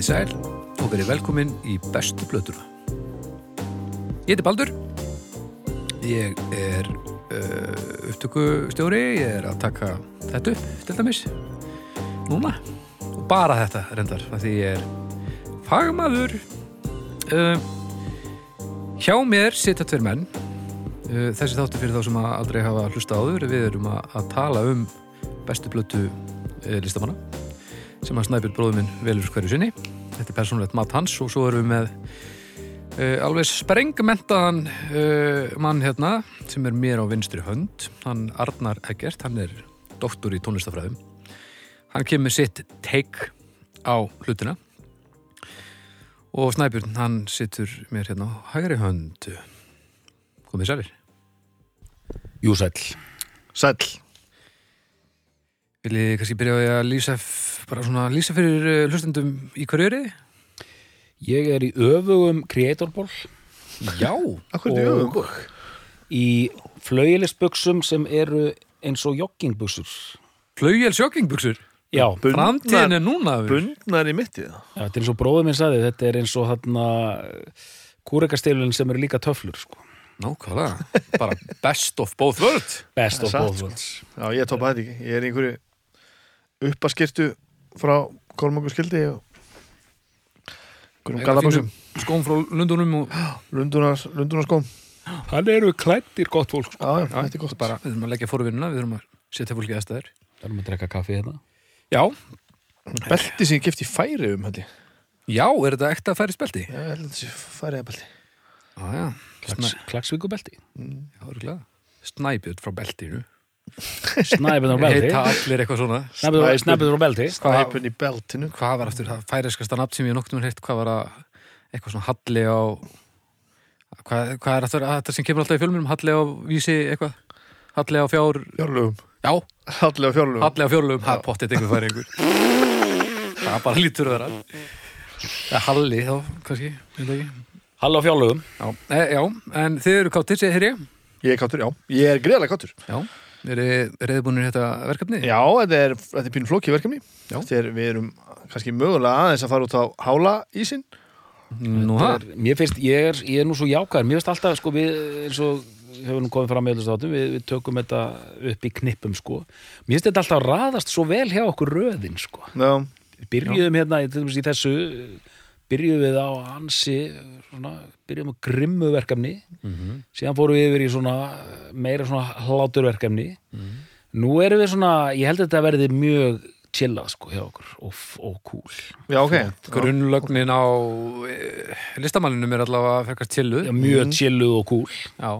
Í sæl og verið velkomin í bestu blötuna. Ég heiti Baldur. Ég er uh, upptökustjóri. Ég er að taka þetta upp, til dæmis. Núna. Og bara þetta, reyndar. Því ég er fagmaður. Uh, hjá mér sitja tveir menn. Uh, þessi þáttu fyrir þá sem aldrei hafa hlusta áður. Við erum að, að tala um bestu blötu listamanna sem að Snæbjörn bróður minn velur hverju sinni þetta er persónulegt mat hans og svo erum við með uh, alveg sprengmentaðan uh, mann hérna sem er mér á vinstri hönd. Hann Arnar Eggert, hann er doktor í tónlistafræðum hann kemur sitt take á hlutina. Og Snæbjörn, hann situr mér hérna á hægri hönd. Komið sælir. Jú, sæll. Sæll. Viljið þið kannski byrja á því að lýsa bara svona lýsa fyrir uh, hlustendum í hverju er þið? Ég er í öfugum kreatorból Já, Akkur er og öfug. í flaugilisbuxum sem eru eins og joggingbuxur. Flaugjel sjokkingbuxur Já, Framtíðin er núna við. Bundnar í mittið. já, þetta er eins og bróður minn sagði, þetta er eins og þarna kúrekastilun sem eru líka töflur, sko. Nákvæmlega, bara best of both worlds Best of both sko. worlds. Já, ég topa þetta ekki. Ég er í einhverju uppaskirtu frá Kolmungur skildi og einhverjum galabásum. Skóm frá Lundunum og Lundunar, Lundunarskóm. Hann eru klættir gott fólk, sko. Já, já, gott. bara, við þurfum að leggja fórvinnuna, við þurfum að setja fólki að stæður Það erum að drekka kaffi hérna. Já, Belti sem ég kefti í færi um, held ég. já, er þetta ekta færi spelti? Já, ég held að þetta sé færi að belti. Já, já, Klaks, klaksvíkubelti. já, örgulega Snæbjörn frá beltinu Snæbjörn á belti. Heita allir eitthvað svona Snæbjörn á belti. Snæpun í beltinu. Hvað var aftur það færiskasta nafn sem ég nokkuð heitt, hvað var að eitthvað svona halli á hvað, hvað er aftur þetta sem kemur alltaf í fjölmunum, halli á vísi eitthvað, halli á fjár Fjárlugum. já, Hallega fjárlugum. Halli á fjórlugum, það er pottið einhver færi einhver Það bara lítur að vera er Halli þá, kannski, veit það ekki Hall á fjárlögum. Já, e, já en þið eru káttir, segir ég Ég er káttur, já. Ég er greiðlega káttur. Já, eru reyðbúinir þetta verkefni? Já, þetta er, þetta er pínu flókið verkefni. Já. Er, við erum kannski mögulega aðeins að fara út á hála ísinn. Nú, er, mér finnst, ég er, ég er nú svo jákvæður mér finnst alltaf, sko, við eins og hefur nú komið fram með þessu við, við tökum þetta upp í knippum, sko mér finnst þetta alltaf raðast svo vel hjá okkur röðin, sko Já. byrjuðum hérna, til dæmis í þessu byrjuðum við á ansi svona, byrjuðum á grimmu verkefni síðan fórum við yfir í svona meira svona hláturverkefni nú erum við svona, ég held að þetta verði mjög chillað, sko, hjá okkur og, og cool. Já, ok. Grunnlögnin á e, listamanninum er allavega frekar tillu Já, mjög chilluð og cool. Já.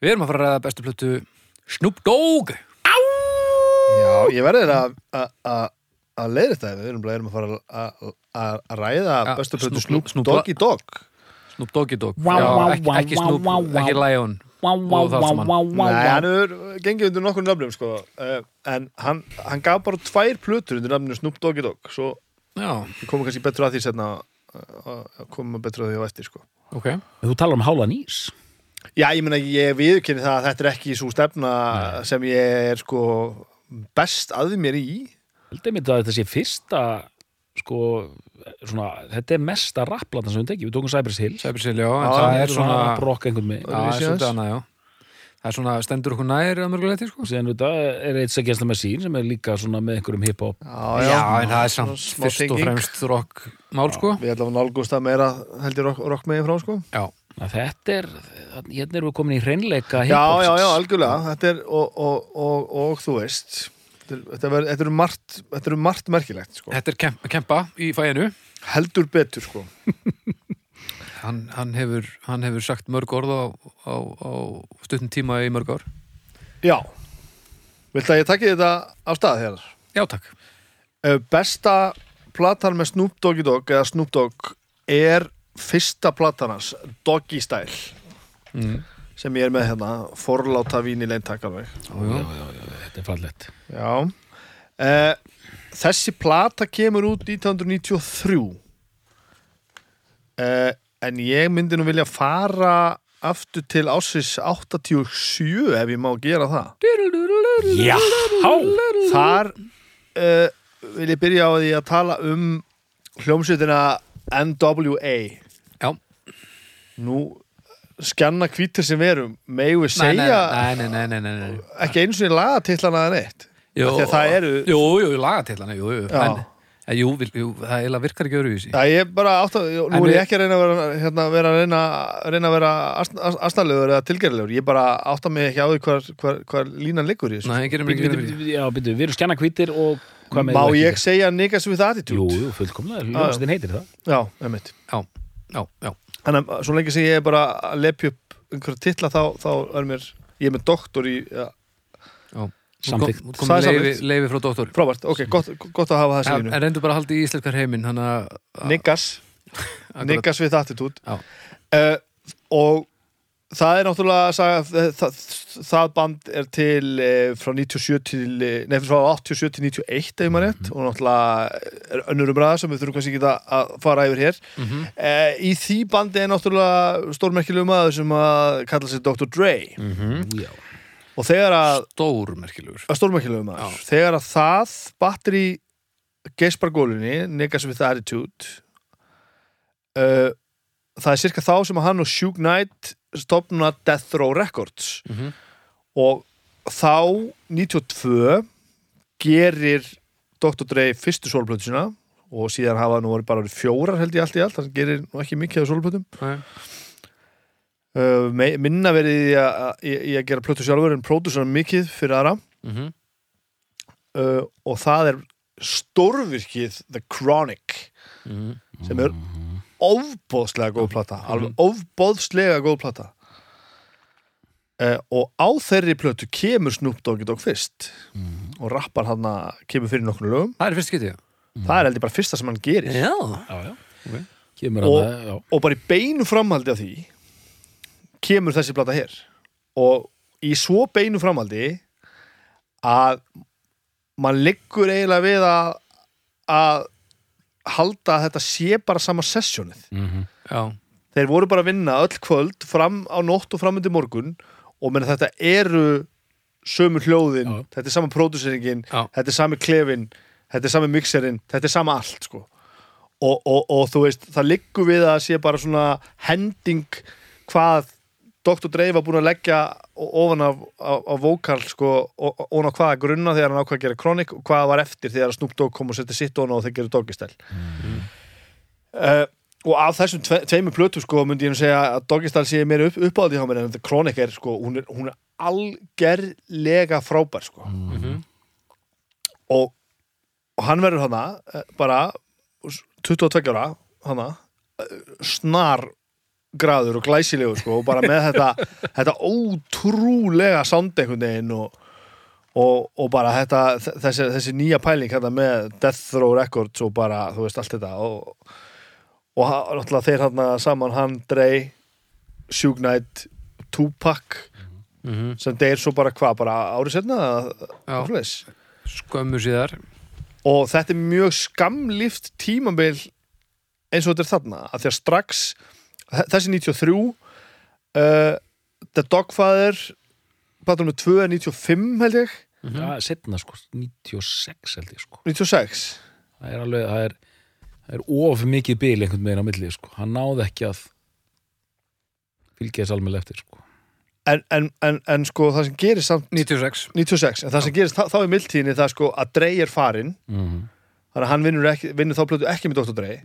Við erum að fara að ræða bestu plötu Snoop Dogg. Já, ég verði að að- að leiða þetta við erum, að fara að- ræða Ja, bestu plötu Snoop- Snoop Doggy Dog Snoop Doggy Dogg. Já, ekki, ekki Snoop, ekki Lion Og það sem hann- Nei, hann er gengið undir nokkur nöfnum sko. uh, en hann, hann gaf bara tvær plötur undir nafninu Snoop Doggy Dog svo Já, við komum kannski betur að því setna að koma betur að því á eftir sko. ok. Þú talar um hálan ís Já, ég meina, ég viðurkenni það að þetta er ekki svo stefna sem ég er sko best að mér í. Haldið mér að þetta sé fyrsta sko, svona, þetta er mesta rapplatan sem við tekjum, við tókum Cypress Hill. Sæbjörnsil, já, en Já, það þetta er svona brokk einhvern með Já, það er já. Það er svona, stendur okkur nær að mörguleiti, sko. Síðan þetta er eitt sem gæsla með sín sem er líka svona með einhverjum hip-hop. Já, en það er samt fyrst og fremst rock mál, sko Við ætlum að nálgust það meira held ég rock, rock megin frá sko. Já, þetta er, hérna erum við komin í hreinleika Já, já, já, algjörlega. Þetta er, og, og, og, og þú veist Þetta er- Þetta er, þetta er margt, þetta er margt merkilegt sko. þetta er kemp, kempa í fæinu Heldur betur sko. hann, hann, hefur, hann hefur sagt mörg orð á, á, á stuttum tíma í mörg ár Já Viltu að ég takki þetta á stað hér? Já, takk Eh, Besta platan með Snoop Doggy Dogg eða Snoop Dogg er fyrsta platan hans Doggy Style mm. sem ég er með hérna forláta vín í leintak alveg Jú, jú. Þetta er fallett Já. Eh, Þessi plata kemur út 1993 eh, en ég myndi nú vilja fara aftur til ásins 87 ef ég má gera það. Já, Þar uh, vil ég byrja á því að tala um hljómsveitina NWA Já, nú skjanna hvítir sem við erum megum við segja nei, nei, nei, nei, nei, nei. ekki eins og í lagatillana en eitt Jú, það eru- Jú, jú, lagatillana, jú, jú. Já. en, en, jú, jú, það eiginlega virkar ekki öruvísi ég bara átt að, nú er ég ekki að reyna að vera, hérna, vera, að reyna, reyna að vera aðstæðlegur eða tilgerðilegur, ég bara átt að mig ekki á því hvar, hvar, hvar línan liggur í þessu. Já, byrju, við erum skjanna hvítir og hvað með Má ég segja niggas with Jú, attitude? jú, fullkomlega, hljómsveitin heitir það. Já, emitt. Já, já, já Þannig að svo lengi sem ég er bara að lepja upp einhverja titla þá, þá er mér, ég er með doktor í, ja, Það er leifi, frá doktor frábært, ok, gott, gott að hafa Já, línu. En reyndu bara að halda í íslenskar heiminn Niggas, niggas attitude. Já. Uh, og það er náttúrulega saga, það, það band er til uh, frá 97 til uh, nei, frá 87 til 91 ef maður rétt og náttúrulega er önnur umræða sem við þurfum kannski ekki að- að fara yfir hér Mhm. uh, í því bandi er náttúrulega stórmerkilegu maður sem að kalla sig Dr. Dre Mhm. Já, og þegar að, Stór merkilegur að stórmerkilegu maður þegar að það batteri geispargólunni Niggas with Attitude uh, það er cirka þá sem að hann og Shug Knight stopna Death Row Records Mhm. og þá 92 gerir Dr. Dre fyrstu sólplötu sína og síðan hafa nú bara fjórar held ég allt í allt, það gerir nú ekki mikið af sólplötum Nei. uh, minna verið í að, í, að gera plötu sjálfur en pródusar mikið fyrir aðra Mhm. uh, og það er stórvirkið The Chronic Mhm. sem er ofbóðslega góð plata alveg ofbóðslega góð plata. Uh, og á þeirri plötu kemur Snoop Doggy Dogg fyrst. Og rappar hann kemur fyrir nokkru lögum. Það er fyrst getið það er heldur bara fyrsta sem hann gerir. Já. Já, já. Ok. Kemur Og- já. og bara í beinu framhaldi af því kemur þessi plata hér. Og í svo beinu framhaldi að mann liggur eiginlega við að að halda að þetta sé bara sama sessjónið Mhm. Já, þeir voru bara að vinna öll kvöld fram á nótt og fram undir morgun og menn þetta eru sömu hljóðin, Já. þetta er sama pródúseringin þetta er sami klefin þetta er sami mixerinn, þetta er sama allt sko. og, og, og þú veist það liggur við að sé bara svona hending hvað Dr. Dre var búin að leggja ofan af, af, af vókal sko, ofan á hvaða grunna þegar hann ákvað að gera kronik og hvað var eftir þegar Snoop Dogg kom og setti sitt ofan á og þeir gerðu doggistæl uh, og af þessum tve, tveimur plötu sko myndi ég nú segja að doggistæl sé mér upp, uppáðið hjá mér en kronik er sko, hún er, hún er algerlega frábær sko Mhm. og, og hann verður hana eh, bara 22 ára hana eh, snar graður og glæsilegur sko, og bara með þetta, þetta ótrúlega sound einhvern veginn og, og, og bara þetta, þessi, þessi nýja pæling hérna með Death Row Records og bara, þú veist, allt þetta og, og náttúrulega þeir hérna saman hann, Dre Shug Knight, Tupac Mhm. sem deyr svo bara hvað, bara árið. Já. skömmu síðar og þetta er mjög skamlift tímabil eins og þetta er þarna að því að strax þessi 93 uh, The Dogfather með 2 er 95 held ég. Já, setna sko, 96 held ég sko. 96 Það er alveg, það er það er of mikið bil einhvern veginn á milli sko. hann náði ekki að fylgja þess alveg eftir sko. en, en, en, en sko það sem gerist samt 96 96, en það sem gerist þá, þá í mildtíðinni það sko að Drey er farinn. Mm þannig að hann vinnur, ekki, vinnur þá plötu ekki með Dr. Drey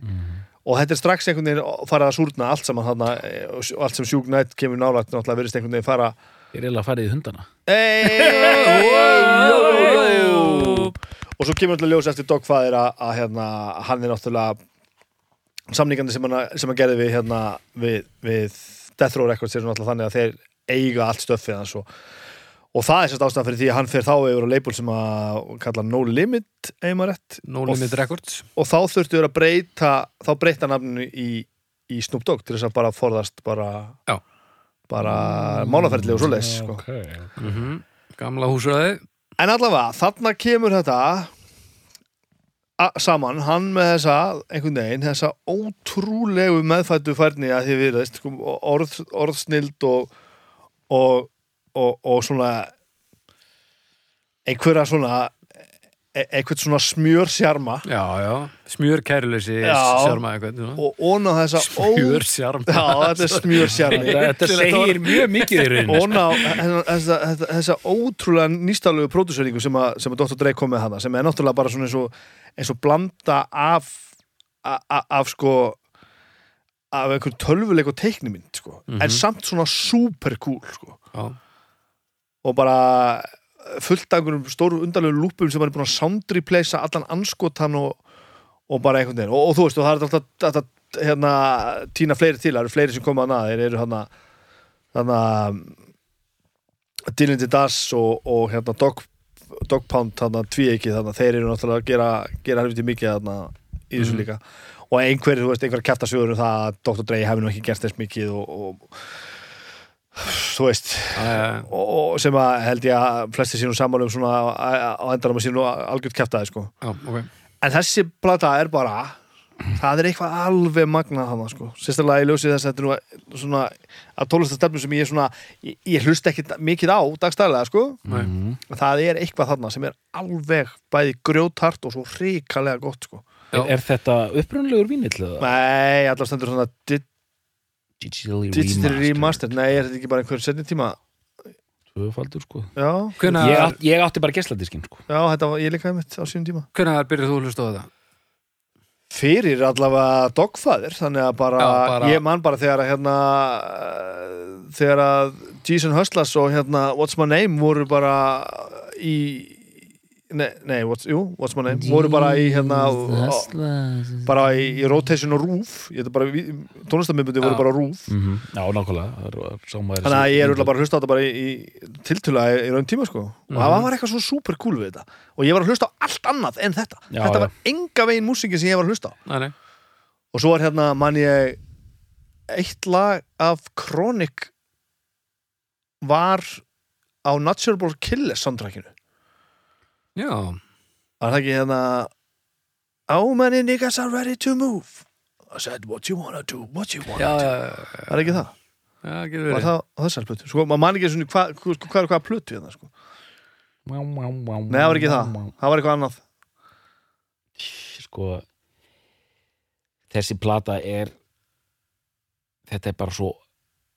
og þetta er strax einhvern veginn farið að súrna allt saman þarna eh, og og allt sem sjúk nætt kemur nálægt náttúrulega verðist einhvern veginn fara Ég er eiginlega að fara í hundana. Og svo kemur alltaf ljós eftir Dogfather að, að hérna, hann er náttúrulega samningandi sem hann, sem hann gerði við, hérna, við, við Death Row Records er náttúrulega þannig að þeir eiga allt stöffið hans og, og það er sérst ástæðan fyrir því að hann fer þá yfir á label sem að kalla No Limit eiginmarétt No Limit Records og þá þurftu þér að breyta þá breyta nafninu í, í Snoop Dogg til þess að bara forðast bara Já. bara mánaferðli og svoleiðis sko. okay. mm Gamla húsraði En allavega, þarna kemur þetta saman, hann með þessa einhvern veginn, þessa ótrúlegu meðfættu færni að því við veist, sko, orð, orðsnild og, og, og, og svona einhverja svona e eitthvað svona smjör sjarma Já, já, smjör kæruleysi Já. sjárma eitthvað svona. og óna þessa Smjör sjarma Já, þetta er smjör sjarmi Þetta, segir mjög mikið í sko. óna þessa, þessa, ótrúlega nýstalegu próduseringu sem, að- sem að Dr. Dre kom með hana sem er náttúrulega bara svona eins og, eins og blanda af af sko af einhver tölvuleik og teiknimynd sko. en samt svona super cool sko. Og bara fullt af einhverjum stóru undarlegu lúpum sem er búin að soundreplacea allan anskotan og, og bara einhvern veginn. Og, og þú veist, og það er alltaf, alltaf hérna, tína fleiri til, það eru fleiri sem koma að þeir eru hérna hérna Dylan the Das og, og hérna Dog, Dog Pound hérna tvíeiki þannig þeir eru náttúrulega að gera, gera helviti mikið hérna í þessu líka. Og einhverjir, þú veist, einhverjir kæfta sögur um það að Dr. Dre hefði nú ekki gert þess mikið og, og þú veist já. og sem að held ég að flesti sínum sammála um svona á- endanum að sínum algjört kæftaði sko. já, ok en þessi plata er bara það er eitthvað alveg magnað hana sko. sérstaklega í ljósið þess að þetta er nú svona að tólestastefnu sem ég svona ég, ég hlust ekki mikið á dagstæðlega sko. Nei. það er eitthvað þarna sem er alveg bæði grjótart og svo ríkalega gott sko. Já. Er þetta upprunlegur vínill eða? nei, allar stendur svona di- Digitally digital remastered. Remaster nei, er þetta ekki bara einhver setni tíma? Tvöfaldur sko. Já, Hvenær, Ég, átt, ég átti bara gessladiskinn sko. Já þetta var ég líka einmitt á sínum tíma. Hvenær byrjuð þú að hlusta á þetta? fyrir allavega dogfæðir þannig að bara, Já, bara- ég man bara þegar að hérna uh, þegar að Jason Hustlas og hérna What's My Name voru bara í nei, nei what's, jú, What's My Name? Voru bara í hérna bara í, í rotation og bara, tónlistamindbundi voru bara á rúf Mhm. Já, nákvæmlega. Það sá maður þannig að ég er bara að hlusta á þetta bara í, í tiltöla í, í raun tíma sko. Og það var eitthvað svo super cool við þetta. Og ég var að hlusta á allt annað en þetta. Já, þetta var enga veginn músíkin sem ég var að hlusta á. Nei, nei. og svo er hérna man ég eitt lag af Chronic var á Natural Born Killers soundtrackinu Já, var það ekki hérna How many niggas are ready to move. I said what you wanna do, what you já, wanna do. já, já, var ekki það, já, getur var verið það á þessar plötu? Sko, maður man ekki svona hvað hva, hva, hva, hva plötu hérna sko. Má, má, má, nei, það var ekki það, það var eitthvað annað. Sko Þessi plata er Þetta er bara svo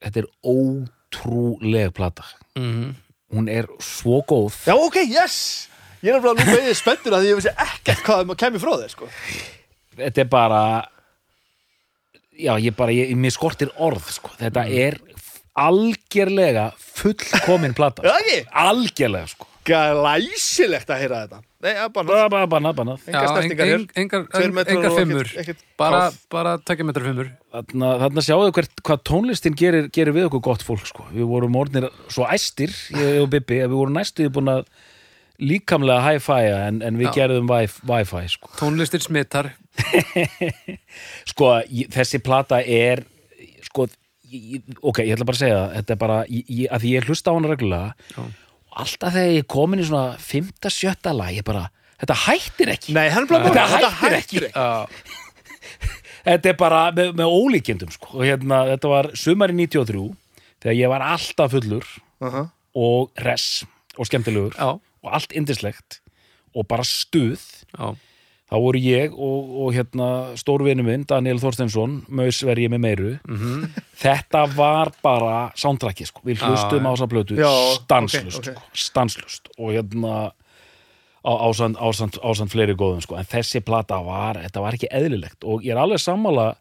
Þetta er ótrúlega plata. Mhm. Hún er svo góð. Já ok, yes, ég er nefnilega nú beðið spenntur að ég vissi ekkert hvað það kemur frá þér sko. Þetta er bara Já, ég bara, ég, mér skortir orð sko. Þetta er algerlega fullkomin plata já ekki, Algerlega sko. Glæsilegt að heyra þetta. Nei, ja, bara Bara, bara, bara, bara Já, engar fimmur. bara, bara takja metrar fimmur. Þarna, þarna sjáðu hvert, hvað tónlistin gerir, gerir við okkur gott fólk sko. Við vorum orðnir svo æstir, ég og Bibi, að við vorum næstuði búin að líkamlega hi-fi-a en, en við Já. gerðum wi- Wi-Fi sko. tónlistir smittar sko, þessi plata er sko, ég, ok, ég ætla bara að segja þetta er bara, ég, að því ég hlusta á hana reglulega Já. og alltaf þegar ég er komin í svona 5-7 lag, ég bara þetta hættir ekki, Nei, Þetta þetta hættir ekki. Já, þetta er bara með, með ólíkjendum sko, hérna, þetta var sumari 93, þegar ég var alltaf fullur uh og res og skemmtilegur. Já, og allt indislegt og bara stuð já, þá voru ég og, og hérna stórvinu minn, Daniel Þorsteinsson maus verið ég með meiru mhm, þetta var bara soundtracki sko. við hlustum á þessa plötu Já, stanslust, ok, ok. Sko, stanslust og hérna ásand fleiri góðum sko. en þessi plata var, þetta var ekki eðlilegt og ég er alveg sammála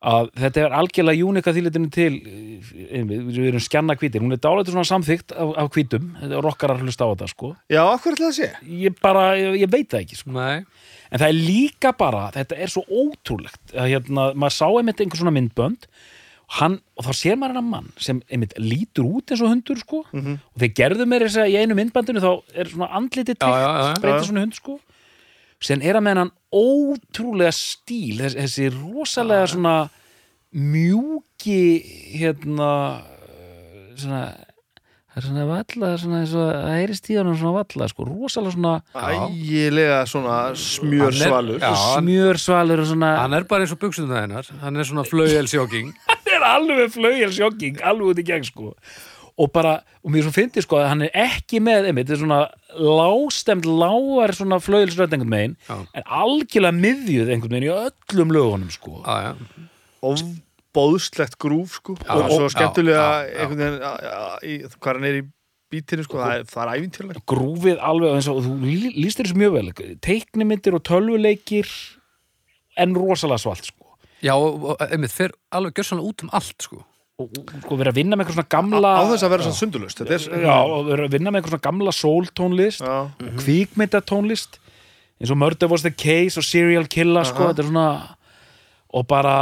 að þetta er algjörlega júnika þýlitinu til eh, við, erum skjanna hvítir, hún er dálættur svona samþykkt af, af hvítum, þetta er rockar að hlusta á þetta sko. Já, akkur ætla það að sé? Ég bara, ég, ég veit það ekki sko. nei. En það er líka bara, þetta er svo ótrúlegt að hérna, maður sá einmitt einhver svona myndbönd. Hann, og þá sér maður hennar mann sem einmitt lítur út eins og hundur sko. Mhm. og þeir gerðu mér þess að í einu myndbandinu þá er svona andliti teikt breyta svona hund sko sem er að með hann ótrúlega stíl þessi, þessi rosalega svona mjúki hérna svona það er svona valla, svona, svona, það heyrist í honum svona valla, sko, rosalega svona Ægilega svona smjör svalur. Já, hann- smjörsvalur og svona Hann er bara eins og buksuna hennar. Hann er svona flauelsjóking hann er alveg flaugjel sjokking, alveg út í gegn sko og bara, og mér svo fyndi sko að hann er ekki með, einmitt, þetta er svona lástemt, lágar svona flöðilsrödd einhvern megin, Já. en algjörlega miðjuð einhvern megin í öllum lögunum sko Já, já. og bóðslegt grúf sko Já, og svo skemmtilega einhvern veginn já, já, í, hvað hann er í bítinu sko, það er, það er ævintýrlegt grúfið alveg eins og þú lí- lýstir þessu mjög vel teiknimyndir og tölvuleikir en rosalega svalt sko Já, og, og einmitt, fer alveg gjör svona út um allt, sko. Og og, sko vera að vinna með eitthvað svona gamla á þess að vera svona sundulust þetta er já, og vera að vinna með eitthvað svona gamla soul-tónlist og kvikmyndatónlist eins og Murder was the case og Serial Killer sko, þetta er svona og bara,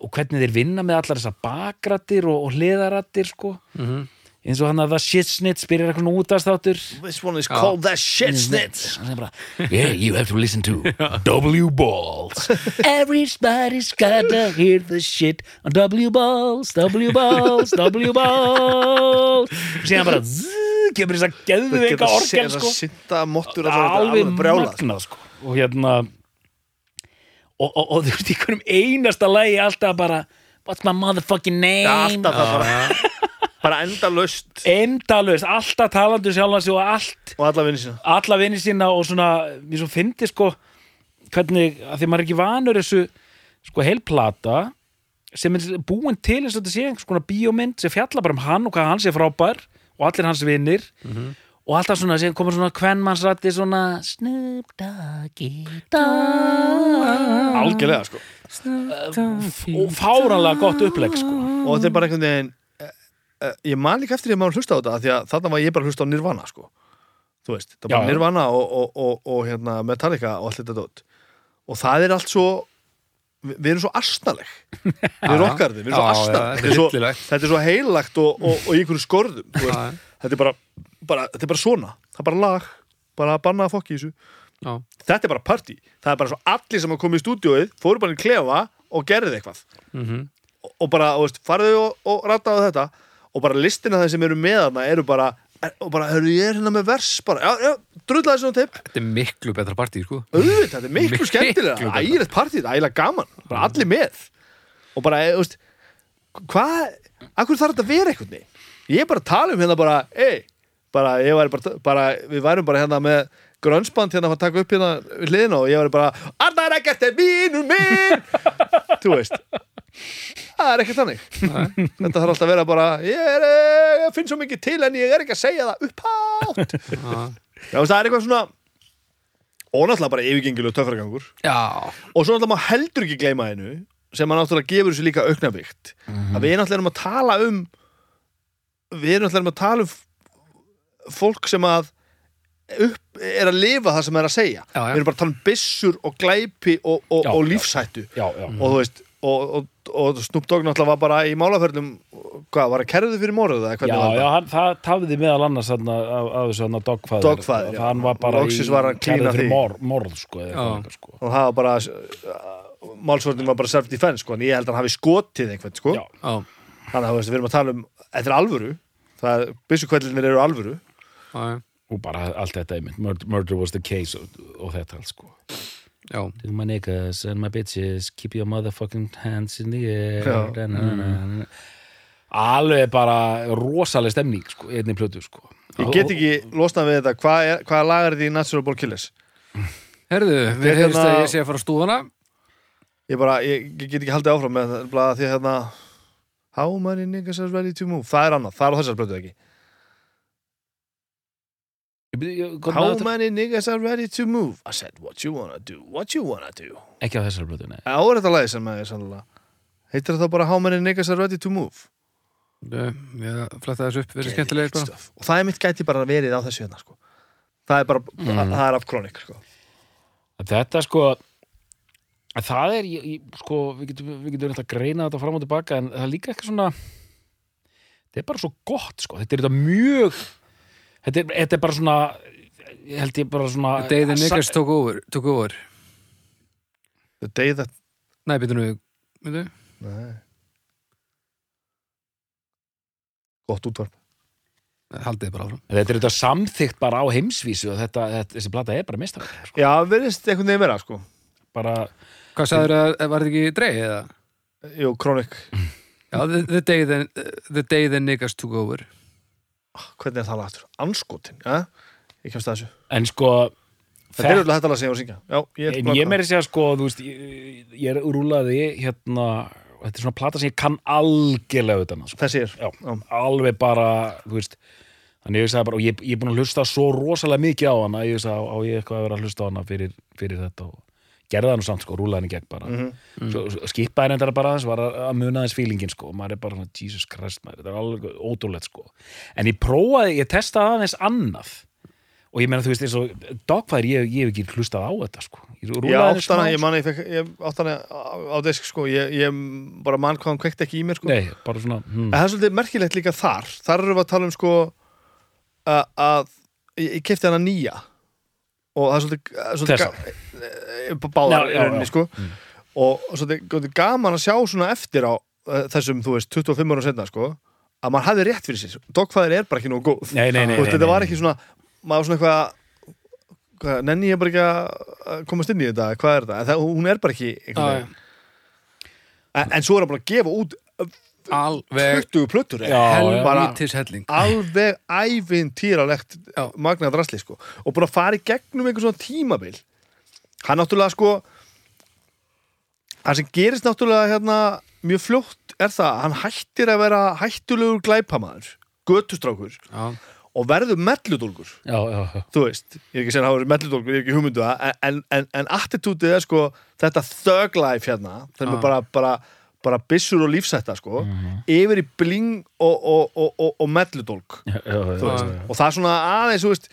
og hvernig þeir vinna með allar þessar bakrættir og, og hliðarættir sko, Mm eins og hann að það shit snitch byrjar eitthvað útastáttur this one is called the shit segir bara yeah, you have to listen to W Balls. Everybody's gotta hear the shit on W Balls, W Balls W Balls. Síðan bara zzz, kemur þess að geðu eitthvað orgel sko. sitta mottur alveg alveg brjálað magnað sko. Og hérna og, og, og þú veist í hverjum einasta lagi alltaf bara what's my motherfucking name alltaf það bara bara enda löst endalaust, alltaf talandi um sjálfan sig og allt og alla vinni sína. alla vinni sína og svona við svo fyndi sko hvernig, að því maður er ekki vanur þessu sko heilplata sem er búin til eins og þetta sé einhvers konar bíómynd sem fjalla bara um hann og hvað hann sé frábær og allir hans vinnir og alltaf svona, sem komur svona kvennmannsrætti svona Snoop Doggy Dogg. Algjörlega sko. Og fáranlega gott upplegg sko. Og þetta er bara einhvern veginn ég man líka eftir því að maður hlusta á þetta því að þarna var ég bara að hlusta á Nirvana sko. Þú veist, það var Já. Nirvana og, og, og, og hérna Metallica og allt þetta dót. Og það er allt svo við, við erum svo astnaleg við erum okkar við erum svo já, astnaleg þetta er þetta er svo heilagt og, og, og í einhverju skorðum þetta er bara, bara, þetta er bara svona. Það er bara lag, bara að banna að fokki í þessu. Já. þetta er bara party. Það er bara svo allir sem að koma í stúdíóið fóru bara í klefa og gerði eitthvað. Mm og, og bara, þú veist, farðu og, og rataðu þetta og bara listina þeir sem eru með þarna eru bara, og bara, hörru, ég er hérna með vers bara, já, já, drullaði svona teip. Þetta er miklu betra partí, sko. auðvitað, þetta er miklu Miklu skemmtilega ægilegt partíð, ægilega gaman, bara allir með. Og bara, þú veist hvað, akkur þarf þetta að vera einhvern veginn? Ég er bara tala um hérna bara ei, bara, ég væri bara, bara við værum bara hérna með grönsband hérna að taka upp hérna við hliðina og ég væri bara Arnar ekkert er vínur minn. Þú veist það er ekkert þannig. Þetta þarf alltaf að vera bara ég, er, eh, ég finn svo mikið til en ég er ekki að segja það upphátt. Já. Það er eitthvað svona og náttúrulega bara yfirgengilega töfragangur Já. og svo náttúrulega má heldur ekki gleyma einu sem að náttúrulega gefur þessu líka auknavíkt að við náttúrulega erum að tala um við náttúrulega erum að tala um fólk sem að upp, er að lifa það sem er að segja. Já, já. við erum bara að tala um byssur og glæpi og, og, og já, og þú veist og, og, og Snoop Dogg náttúrulega var bara í málaferðum hvað, var að kerðu fyrir eða já, já það? hann, það tafði meðal annars af, þessu hann dogfæður Dogfather, já. hann var bara kærður af fyrir morð, morð sko, eitthvað, sko. og það var bara uh, málsvörðin var bara self-defense sko, en ég held að hann hafi skotið einhvern sko. Já. Þannig að við erum að tala um þetta er alvöru, það er byssukvellinir eru alvöru Já. og bara allt þetta einmitt, murder, murder was the case og, og þetta allt sko Já. To my niggas and my bitches keep your motherfucking hands in the air. Já. na, na, na, alveg bara rosaleg stemning sko, í einni plötu sko. Ég get ekki losnað við þetta, hvað, er, hvað lag er þetta í Natural Born Killers? Herðu, er við heyrðist hérna- að ég sé að fara á stúfana. ég bara, ég, ég get ekki haldið áfram með það bara því að hérna How many niggas are ready to move? Það er annað, það er á þessar blötu ekki Ég byrja- ég- gott How many niggas are ready to move I said what you wanna do, what you wanna do ekki á þessar plötu, nei á er þetta lagi sem er sannlega heitir það bara How many niggas are ready to move Ég fletta þessu upp, verið skemmtilega Geðveikt eitthvað. stöf. og það er mitt gæti bara verið á þessu hérna sko. það er bara, það er af kronik sko. þetta sko að það er, sko við getum, við getum verið að greina þetta fram og tilbaka en það er líka eitthvað svona þetta er bara svo gott, sko, þetta er þetta mjög þetta er, þetta er bara svona ég held ég bara svona Day the niggas took over, took over. the day that Nei, býtum við, býtum Nei. gott útvarp Haldið bara áfram. þetta er þetta samþykkt bara á heimsvísu og þetta, þetta þessi plata er bara mistar sko. já, verðist einhvern veginn vera sko. bara, Hvað sagður að, var þetta ekki dreigið eða? jú, kronik Já, the, the, day the, the day the niggas took over. Hvernig er það lag aftur? Anskotin, ja? ég kemst að þessu En sko þetta er auðvitað þetta lag sem ég var að syngja já, ég, að- ég meiri segja sko, þú veist, ég, ég er rúlaði hérna, þetta er svona plata sem ég kann algjörlega utan að, sko. þessi er Já. alveg bara, þú veist, þannig ég sagði bara, og ég, ég er búin að hlusta svo rosalega mikið á hana, ég sagði, á ég eitthvað að vera að hlusta á hana fyrir, fyrir þetta og gerði það nú samt, sko, rúlaði henni gegn bara. Mhm. Svo, svo skipaði henni þetta bara aðeins, var að, að muna þess fílingin, sko, og maður er bara svona, Jesus Christ, maður, þetta er alveg ótrúlegt, sko. En ég prófaði, ég testaði aðeins annað og ég meina, þú veist, eins og dogfæður, ég, ég hef ekki hlustað á þetta, sko. Ég átt hana, ég man ég, fekk, ég átt hana á, á disk sko, ég, ég bara mann hvað hann kveikt ekki í mér sko. Nei, bara svona hmm. en það er svolítið merkilegt líka þar þar erum við að tala um sko að, að ég, ég kefti hana nýja og það er svolítið, svolítið báðar Já, já, rauninni sko. Og svolítið, svolítið gaman að sjá svona eftir á uh, þessum, þú veist, 25 ára setna sko, að maður hafði rétt fyrir sér. Dogfæðir er bara ekki nógu góð. Nei, nei, nei, nei, þetta var ekki svona maður svona eitthvað hvað, nenni ég bara ekki að komast inn í þetta, hvað er þetta? Það, hún er bara ekki einhvern veginn. en, en svo er hann bara að gefa út alveg 20 plötur Já, já. bara helvítis helling alveg ævintýralegt Já. magnað drasli sko. Og að fara í gegnum einhver svona tímabil hann náttúrulega sko það sem gerist náttúrulega hérna mjög fljótt er það að hann hættir að vera hættulegur glæpamaður götustrákur Já, og verður já. þú veist, ég er ekki að segja að það verður melludólgur ég er ekki hugmyndu það, en, en, en attitútið er sko þetta thug life hérna þegar við bara, bara, bara byssur og lífsætta sko, yfir í bling og, og, og, og, veist, já, já. og það er svona aðeins þú veist,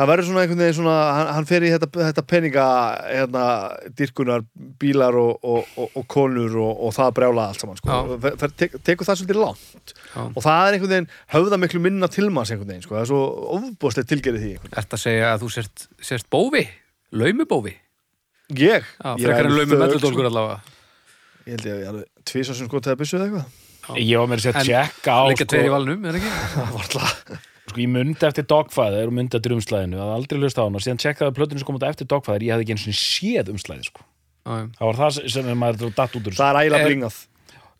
það verður svona einhvern veginn svona, hann, hann fer í þetta, þetta peninga hérna, dyrkunar bílar og, og, og, og konur og, og það brjála allt saman sko. Fer, fer, tek, tekur það svolítið langt Já. og það er einhvern veginn höfða miklu minna tilmanns einhvern veginn, sko. það er svo ofbúðslega tilgerið því einhvern Ertu að segja að þú sért, sért bófi? Laumubófi? veginn ég, Já, frekar en laumi þögul, melludólgur sko. allavega ég held ég að ég alveg tvísa sem sko þegar byssuð eitthvað Ég var með að En tjekka á sko, er sko, ég myndi eftir Dogfather og myndi eftir umslæðinu, það aldrei hlusta á hann og síðan tjekkaði plötinu sem kom út eftir Dogfather ég hafði ekki eins og séð umslæði sko. Já, já. það var það sem maður datt út úr þessu. það er ægilega Er- blingað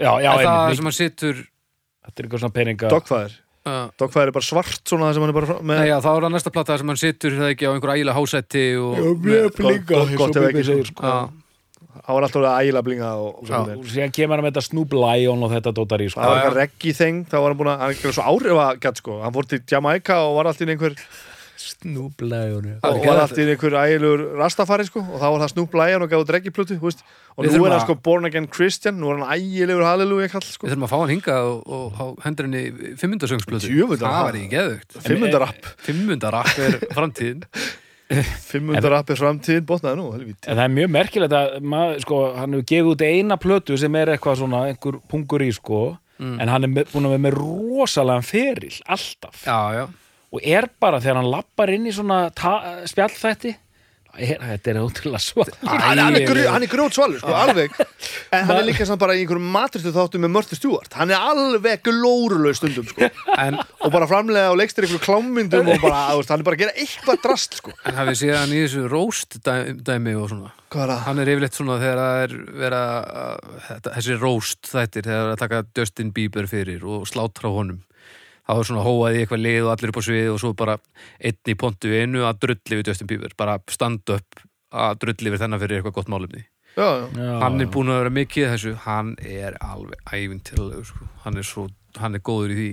já, já, Er það einmitt, sem hann situr þetta er eitthvað svona peninga dogfæðir, uh, dogfæðir er bara svart svona það sem hann er bara með Nei, já, þá er það næsta plata sem hann situr það ekki á einhver ægilega hásætti og mjög blinga, gott- gott ef ekki, segir, sko. Það var alltaf ægilega blingað og, síðan kemur hann með þetta Snoop Lion og þetta dótar í sko. það var eitthvað reggi þeng þá var hann búin að, hann er svo áhrifa gætt sko. Hann fór til Jamaica og var alltaf einhver Snoop Lion og var alltaf einhver ægilegur rastafari sko. Og þá var það Snoop Lion og gaf út reggi plötu veist? og Við nú er hann sko born again Christian. Nú er hann ægilegur halleluja kall sko. Við þurfum að fá hann hingað og, og á hendrinni fimmundasöngsplötu. Djöfull, Það það- var ekki geðugt fimmundarapp Fimmundarapp er framtíðin fimmundarapp er framtíðin botnaði nú helvíti. En það er mjög merkilegt að maður, sko, hann hefur gefið út eina plötu sem er eitthvað svona einhver pungur í sko en hann er með, búin að vera með rosalega feril alltaf. Já, já. Og er bara þegar hann lappar inn í svona spjallþætti þetta er ótrúlega svo hann, hann er, er grjót svalur sko, alveg. En hann er líka samt bara í einhverjum matristu þáttu með Mörtu Stjúart hann er alveg glórulega stundum sko. En, og bara framlega og leikstir einhverjum klámyndum og bara, veist, hann er bara að gera eitthvað drast sko. En hafið séð hann í þessu roast dæ- dæmi og svona? Er? Hann er yfirleitt svona þegar það er vera, þessi roast þættir þegar það er að taka Justin Bieber fyrir og slátra honum þá er svona hóað í eitthvað lið og allir upp á svið og svo bara einn í pontu einu að drulli við Justin Bieber, bara stand up að drulli við þennan fyrir eitthvað gott málefni. Já, já. hann er búin að vera mikið í þessu. Hann er alveg ævintilegur sko. hann er svo, hann er góður í því.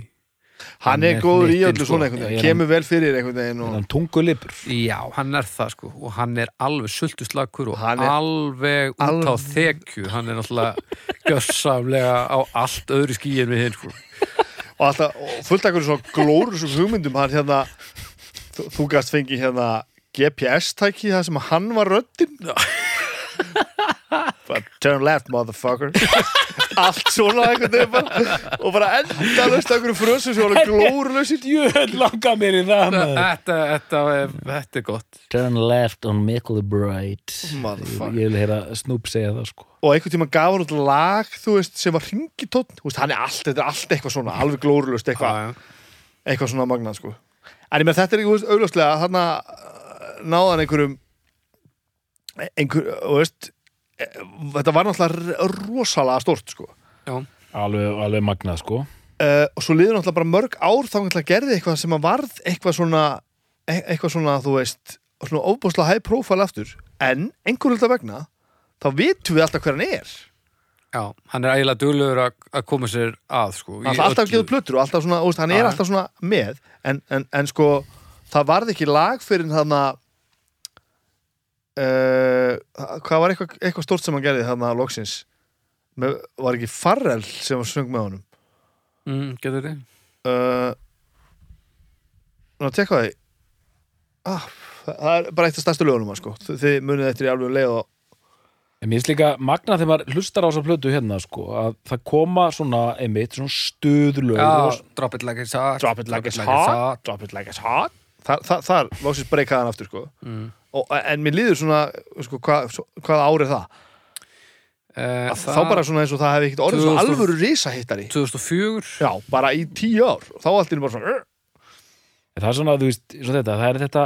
Hann er góður í öllu sko. svona einhvern veginn. Er kemur vel fyrir einhvern veginn og hann tungulipur já, hann er það sko. Og hann er alveg sultuslakur og Hann er- alveg út á Alveg- þekju. Hann er náttúrulega gjössamlega á allt öðru skíin við hinn sko. Og alltaf fullt akkur svo glóru sem hugmyndum hann hérna þú, þú gast fengi hérna GPS-tæki það sem hann var röddinn turn left motherfucker. Allt svona bara. Og bara endalust akkur frössu sem var glórulausir. Jöld langar mér í það þetta, þetta, er, þetta er gott. Turn left on Mickle Bright. Motherfucker. Ég vil heyra Snoop segja það sko og einhvern tíma gaf hann út lag þú veist sem var ringitótt hann er allt, þetta er allt eitthvað svona alveg glórulust eitthvað. Eitthvað svona magnað sko. En ég með þetta er þú veist, augljóslega hann náðan einhverjum einhver, þú veist e- þetta var náttúrulega rosalega stórt sko. Já. Alveg, alveg magnað sko. Uh, og svo liður náttúrulega bara mörg ár þá náttúrulega gerði eitthvað sem að varð eitthvað svona e eitthvað svona, þú veist svona ofbúslega high profile aftur. En einhverjum þetta vegna þá vitum við alltaf hver hann er Já, hann er ægilega duglegur að að koma sér að sko, í hann er alltaf að öllu. gefa plötur og alltaf svona, úst, hann er Já. alltaf svona með en, en, en sko, það varð ekki lag fyrir þarna uh, hvað var eitthvað, eitthvað stórt sem hann gerði þarna loksins með, var ekki Farrell sem var söng með honum mm, Getur þið? uh, Ná, tekka því ah, það er bara eitt af stærstu lögunum sko. Þi- þið munið eftir í alveg leið og En mér finnst líka magna þegar maður hlustar á þessa plötu hérna sko, að það koma svona einmitt, svona stuðlög Já, og drop it like it's hot drop it like it's hot drop it like it's hot Þa, það, þar loksins breykaði hann aftur sko. mm. og, en mér líður svona sko, hvað, hvað árið það uh, að þá bara svona eins og það hefði ekkert orðið svona 2000 alvöru risahittari 2004 já, bara í tíu ár þá allt einu bara svona "Ur." það er svona, þú veist, svona þetta, það er þetta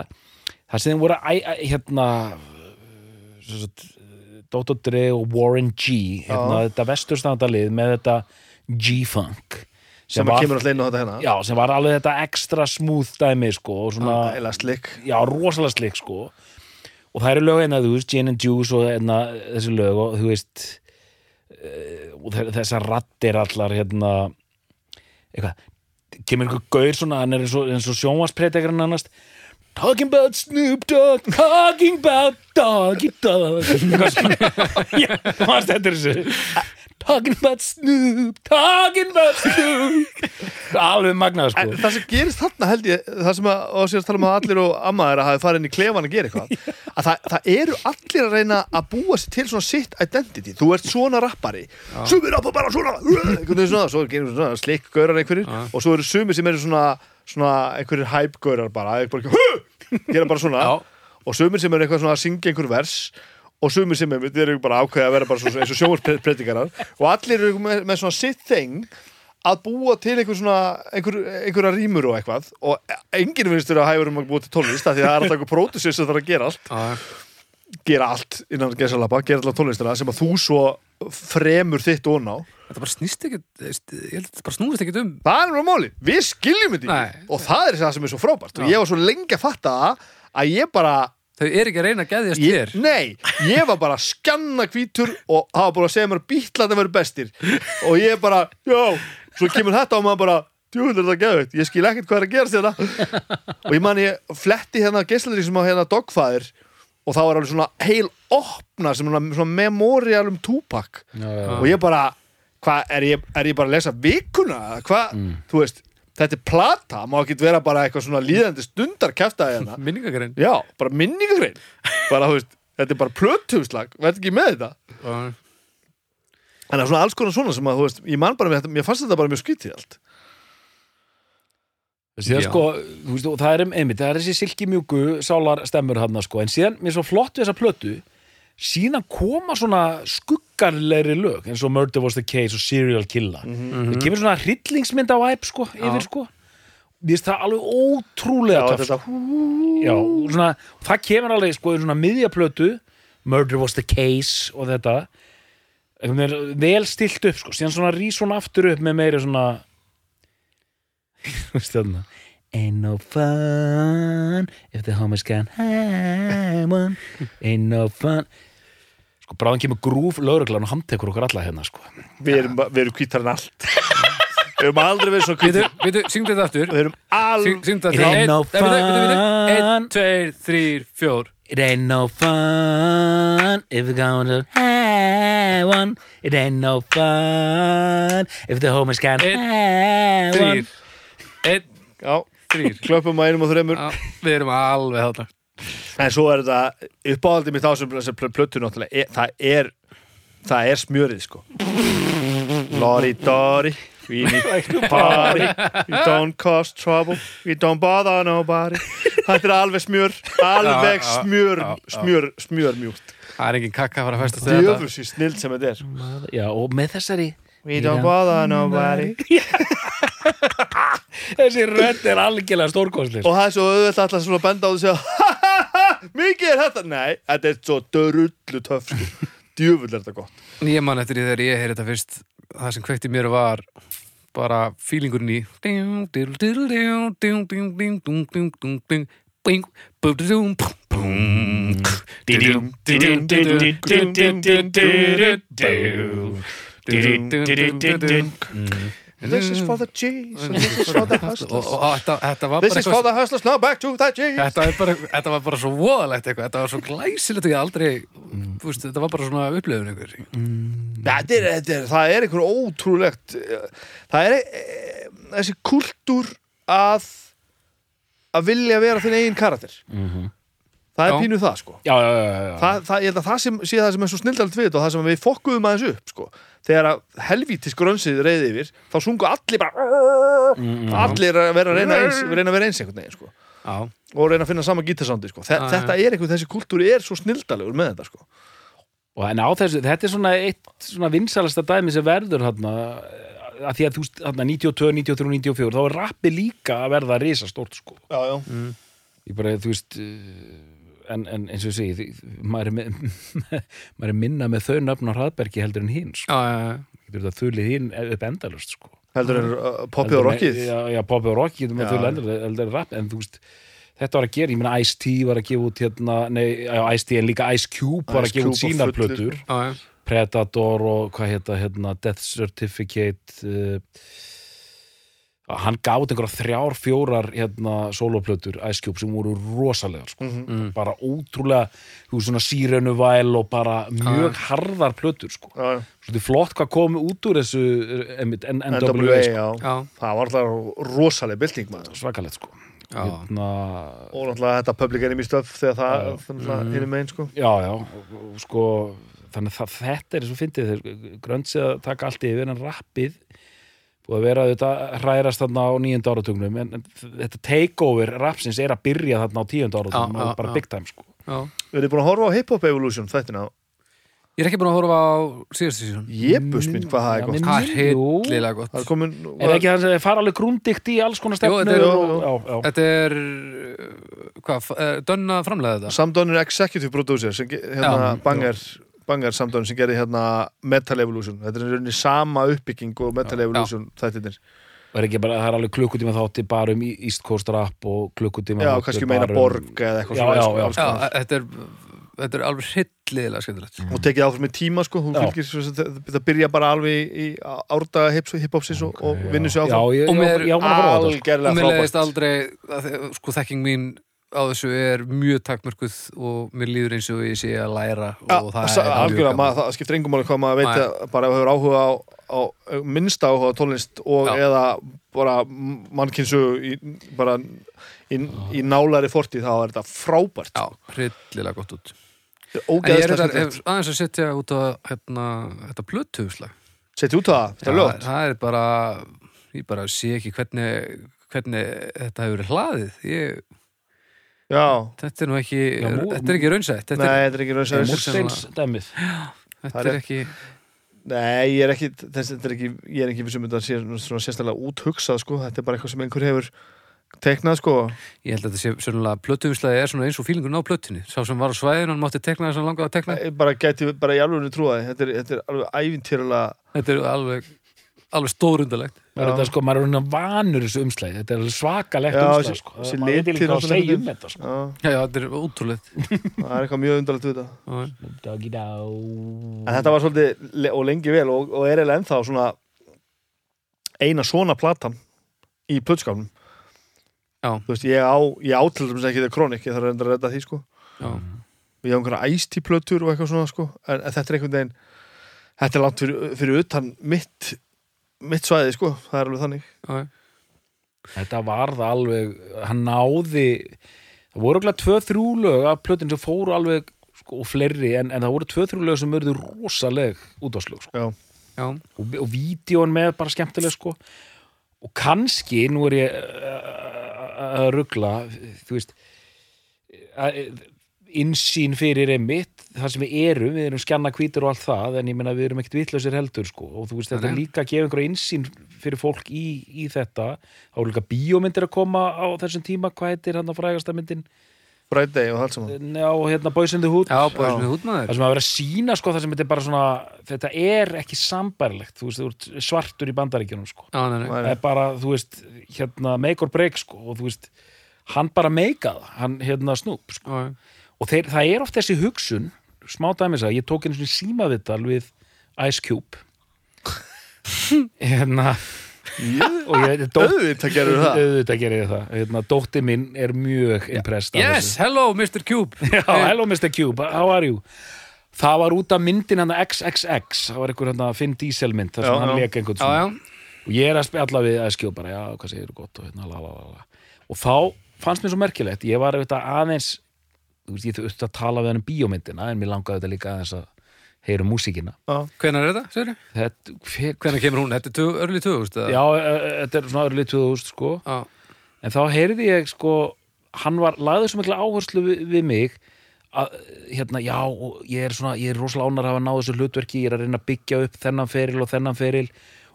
það sem voru hérna svo sagt, Dr. Dre og Warren G hérna, þetta vesturstandalið með þetta G-Funk. Sem að kemur alltaf inn á þetta hérna. Já, sem var alveg þetta ekstra smooth dæmi sko, og svona, eða slik já, rosalega slik sko. Og það eru lög hérna, þú veist, Gin and Juice og hérna, þessi lög og þú veist uh, og þe- þessar rattir allar hérna eitthvað, kemur einhver gaur svona, hann er eins og, eins og sjónvarspretekarinn annars Talking about Snoop Dogg, talking about Doggy Dogg. Já, hvað stendur þessu. Talking about Snoop, talking about Snoop. Alveg magnað sko. En það sem gerist þarna held ég það sem að, og sér að tala um að allir og amma þeirra hafi farið inn í klefan að gera eitthvað að það, það eru allir að reyna að búa sér til svona sitt identity. Þú ert svona rappari, sumir rappa bara svona. Svo gerum við svona slikk gaurar einhverjir og svo eru sumir sem eru svona, svona einhverjir hype gaurar bara, bara gera bara svona. Já. og sumir sem eru eitthvað svona að syngja einhver vers og sumir sem eru, eru bara ákveða að vera bara eins og sjónvarspredikarar og allir eru með, með svona sitt thing að búa til einhver svona einhver, einhverja rýmur og eitthvað. Og enginn finnst þér að hægur um að búa til tónlist af því að það er alltaf einhver pródusir sem þarf að gera allt. Já, gera allt innan gesalapa, gera alltaf tónlistina sem að þú svo fremur þitt og ná Þetta bara snýst ekkert Ég held að þetta bara snúist ekkert um það er náttúrulega máli, við skiljum þetta ekki. Og það er það sem er svo frábært. Og Já. ég var svo lengi að fatta það að ég bara Þau er ekki að reyna að geðjast þér. Nei, ég var bara að skanna hvítur og hafa búin að segja mér að bítlarnir verður bestir. Og ég bara, já svo kemur þetta og maður bara djúvel er þetta geðveitt, ég skil ekkert hvað er að gerast þetta og ég man ég fletti hérna geisladrið sem á hérna Dogfather og þá var alveg svona heil opna sem svona, svona memorial um Tupac. Já, já. og ég bara, hvað, er ég, er ég bara að lesa vikuna, hvað, þú veist þetta er plata, má ekki vera bara eitthvað svona líðandi stundar kæftaði hérna. Minningakarinn Já, bara minningagrein. Bara, þú veist, þetta er bara plötuhugslag verð ekki með þetta. En það er svona alls konar svona sem að, þú veist, ég man bara með þetta, mér fannst þetta bara mjög skytið allt. Síðan Já. sko, þú veist, og það er um einmitt, það er þessi silki mjúku sálar stemmur hann sko, en síðan, mér er svo flott við þessa plötu síðan koma svona skuggarlegri lög, eins og Murder Was The Case og Serial Killer. Það kemur svona hryllingsmynda væp sko, yfir sko. Mér finnst það alveg ótrúlega Já, töff þetta, Já, svona, það kemur alveg sko, í svona miðjaplötu Murder was the case og þetta. Einhvern veginn vel stilt upp sko, síðan svona rís svona aftur upp með meiri svona þú veist þarna? Ain't no fun if the homies can have one. Ain't no fun Sko, bráðan kemur grúf lögreglan og handtekur okkur alla hérna sko. Við erum, við erum kvítar en allt. Við erum aldrei verið svo kvítar veitu, syngdu þetta aftur. Við erum Syng- Syngdu þetta aftur. no Einn- nei, veitu, veitu, veitu. fun. Einn, tveir, þrýr, fjór. It ain't no fun if we're gonna have one. It ain't no fun if the homies can Einn, have one. Þrýr Einn, já, þrýr klöpum að einum og þreymur Við erum alveg þarna en svo er þetta uppáhaldið mitt á sem, sem pl- plötu náttúrulega er, það er það er smjörið sko. Lori Dori We need party. We don't cause trouble. We don't bother nobody. Þetta er alveg smjör Alveg smjör. Smjör, smjör mjúkt. Það er engin kakka að fara að festast við þetta. Djöfus í snild sem þetta er. Já, og með þessari We don't bother nobody. Þessi rödd er algjörlega stórkostlir Og það er svo auðvitað alltaf svona að benda á þessu Mikið er þetta Nei, þetta er svo dörullu töff sko. Djöfull er þetta gott Ég man eftir því þegar ég heyri þetta fyrst Það sem kveikti í mér var bara fílingurinn í ding, This is for the G's This is for the hustlers. This is for the hustlers, now back to the G's. Þetta var bara svo voðalegt eitthvað. Þetta var svo glæsilegt og ég aldrei Þetta var bara svona upplöfun eitthvað mm. Það er einhver ótrúlegt eh, Það er eh, þessi kultúr að að vilja vera þinn eigin karakter. Mhm. Það er pínuð það sko. Ég held að það sé það sem er svo snildalt við og það sem við fokkuðum aðeins upp sko þegar að helvítis grönsið reyði yfir þá sungu allir bara allir að vera að reyna, eins, reyna að vera eins einhvern veginn sko. Og reyna að finna sama gítarsándi sko. Já. þetta er einhvern, þessi kultúr er svo snildalegur með þetta sko. Og en á þessu, þetta er svona eitt svona vinsalasta dæmi sem verður hérna að því að þú hérna 92, 93, 94 þá er rappi líka að verða risastórt sko. já, já. Ég bara, þú veist eh, en, en eins og ég segi maður, er með, maður er minna með þau nöfn á hraðbergi heldur en hinn sko. já, já, getur þetta þulið hinn upp endalust sko. heldur en uh, poppið og rockið Já, já poppið og rockið en þú veist þetta var að gera, ég meina Ice-T var að gefa út hérna, nei, já, Ice-T en líka Ice Cube var Ice að gefa út fullur, plötur já, já. Predator og hvað heita hérna, Death Certificate uh, hann gaf út einhverja þrjár, fjórar hérna, soloplötur Ice Cube sem voru rosalegar sko. Mm. bara ótrúlega þú veist svona sírenu væl og bara mjög harðar plötur sko. já, já. Svolítið flott hvað kom út úr þessu einmitt, N- NWA NWA, sko. já. Já, það var alltaf rosaleg bylting maður svakalegt sko. já, hérna, og náttúrulega þetta public enemy stöf þegar það, þannig að Mhm. hinn er megin sko já, já og, og, sko, þannig að þetta er svo fyndið þeir grönnsið að taka allt yfir en rappið búið að vera þetta hrærast þarna á nýjönda áratugnum en, en þetta takeover rapsins er að byrja þarna á tíunda áratugnum og bara big time sko. já. Við erum búin að horfa á Hip Hop Evolution þættina? Ég er ekki búin að horfa á síðastu sísón Jebus minn hvað það er gott. Það er Jú. hillilega gott. Það er komin er ekki það að fara alveg grúndikt í alls konar stefnur þetta er- og, er hvað, f- Dönn að framlega þetta? Samdónur Executive Producer sem, hérna, Já. Banger Samdónur sem gerði hérna Metal Evolution. Þetta er í rauninni sama uppbygging og Metal Evolution er bara, það er alveg klukkutíma þátti bara um East Coast rap og klukkutíma Já, kannski meina um- Borg eða eitthvað Já, svona já, sko, já. þetta er, þetta er alveg hillilega skemmtilegt. Og tekið áfram með tíma sko. Hún fylgir, svo sem það það byrja bara alveg í árdaga hiphopsins og, og vinnur sér Já, áfram. Og mér- þetta sko. og mér frábært. aldrei sko þekking mín á þessu er mjög takmörkuð og mér líður eins og ég sé að læra Já, og það sa- er algjörlega, maður, það skiptir engum máli hvað maður veit að bara ef hefur áhuga á, á minnsta áhuga á tónlist og Já. eða bara mannkynnsu í, bara í, í nálari fortíð þá er þetta frábært. Já, hryllilega gott út. En ég er þetta, aðeins að setja út á hérna, þetta blötuhuslag setja út á það, þetta er það, það er bara ég bara sé ekki hvernig hvernig þetta hefur hlaðið. Ég, já, þetta er nú ekki, Já, mú- þetta er ekki raunsætt þetta, nei, er, þetta er ekki Það er raunsaður Múrsteins dæmið þetta það er ekki nei, ég er ekki þess, þetta er ekki, ég er ekki vissum þetta sé svona sérstaklega úthugsað sko, þetta er bara eitthvað sem einhver hefur teiknað sko. Ég held að þetta sé svolítið plötuhuslagi er svona eins og fílingun á plötunni. Sá sem var á svæðinu, hann mátti tekna þess að langaði að tekna Ég bara gæti bara í alveg trúaði þetta er, þetta er alveg ævintýrulega þetta er alveg, alveg stórundalegt þetta, sko, maður er svona vanur þessu umslæði þetta er alveg svakalegt þessi- sko. maður veit ekki hvað að segja um þetta sko. já, þetta er ótrúlegt. Það er eitthvað mjög undarlegt við þetta. En þetta var svolítið og lengi vel og, og er eiginlega ennþá svona eina svona platan í plötskálum Já. Þú veist, ég á, ég á til þess ekki það kronik, ég þarf að reynda að redda því sko. Já. ég á einhverja æst í plötur og eitthvað svona sko. En, en þetta er einhvern veginn þetta er langt fyrir, fyrir utan mitt mitt svæði sko, það er alveg þannig Já. þetta var það alveg hann náði það voru ekki tvö þrjú lög af plötin sem fóru alveg sko, og fleiri en, en það voru tvö þrjú lög sem verður rosaleg útvarslög sko. Já, Já. og, og vídjón með bara skemmtileg sko. og kannski nú er ég uh, að ruggla þú veist að- innsýn fyrir einmitt þar sem við erum, við erum skjanna hvítur og allt það, en ég meina við erum ekkert vitlausir heldur sko, og þú veist, þetta er líka að gefa einhverja innsýn fyrir fólk í, í þetta. Þá er líka bíómyndir að koma á þessum tíma, hvað heitir hann að frægasta myndin? Day og allt saman. Já, og hérna Boys in the Hood. Já, búið sem við hútmaður Það sem að vera að sína sko það sem þetta er bara svona þetta er ekki sambærilegt. Þú veist, þú ert svartur í bandaríkjunum sko. Já, nei, nei. Það er bara, þú veist, hérna make or break sko. Og þú veist, hann bara meika það, hann hérna snúp sko. Já, já. Og þeir, það er oft þessi hugsun smá dæmis að ég tók einu svona símavital við Ice Cube hérna og ég, Auðvitað gerur það auðvitað gerir ég það hérna, dótti mín er mjög impressed Yes, hello Mr. Cube Já, hello Mr. Cube, how are you? Það var út af myndin hann XXX, það var einhver hann Finn Diesel mynd, þar sem hann leik einhvern svona. já, Og ég er að spjalla við að skjópa bara, já, hvað segir þú gott og hérna, la, la, la, la. Og þá fannst mér svo merkilegt, ég var auðvitað aðeins, veist, ég þurfti að tala við hann um bíómyndina, en mér langaði þetta líka aðeins að heyra músíkina. hvenær er þetta, Þetta, hver, Hvenær kemur hún? Þetta er early 2000 eða? já, e- e- þetta er svona örlið 2000, sko. Já, En þá heyrði ég sko, hann var lagði svo mikla áherslu við, við mig að hérna, já, ég er svona ég er rosalega ánar að hafa náð þessu hlutverki ég er að reyna að byggja upp þennan feril og þennan feril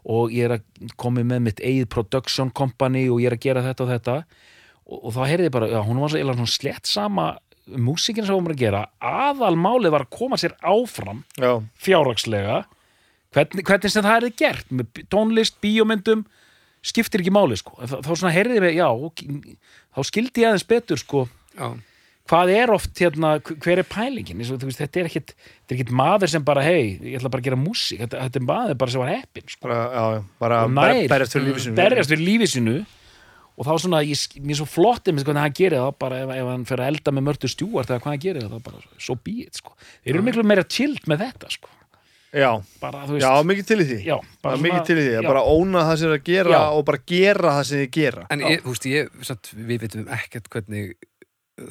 og ég er að komi með mitt eigið production company og ég er að gera þetta og þetta og, og þá heyrði ég bara, já, hún var svona slett sama músikinn sem hún var að gera aðalmálið var að koma sér áfram Já, fjárhagslega. Hvernig, hvernig sem það er gert með tónlist, bíómyndum skiptir ekki máli sko. Þá, þá svona heyrði ég, já, ok, þá skildi ég aðeins betur sko já, hvað er oft hérna, hver er pælingin? Eins og, þú veist, þetta er ekkit, þetta er ekkit maður sem bara hei, ég ætla bara að gera músík. Þetta, þetta er maður bara sem var heppin sko. bara, já, já, bara berjast fyrir lífið sinu berjast fyrir lífið sinu og þá svona, ég, mér er svo flott einmitt hvernig hann gerir það, bara ef, ef hann fer að elda með mörtu stjúart eða hvað hann gerir það, þá bara so be it, sko. þeir eru miklu meira chillt með þetta, sko Já, bara, þú veist, já, mikið til í því Já, bara mikið til í því, að já. bara óna það sem er að gera Já. og bara gera það sem þið gera En ég, þú veist, ég, satt, við veitum ekkert hvernig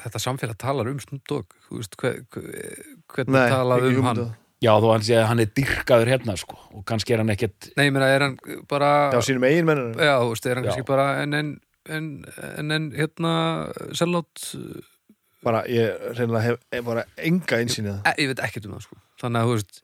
þetta samfélag talar um Snoop Dogg, þú veist, hver, hver, hvernig Nei, ekki um hann um. Já, þó hann sé að hann er dyrkaður hérna sko og kannski er hann ekkert Nei, ég meina, er hann bara Já, sínum eigin mennur Já, þú veist, er hann Já. kannski bara en en, en, en, en hérna sellátt, bara, ég reynilega hef, hef bara enga einsýni það e, ég veit ekkert um það sko. þannig að, þú veist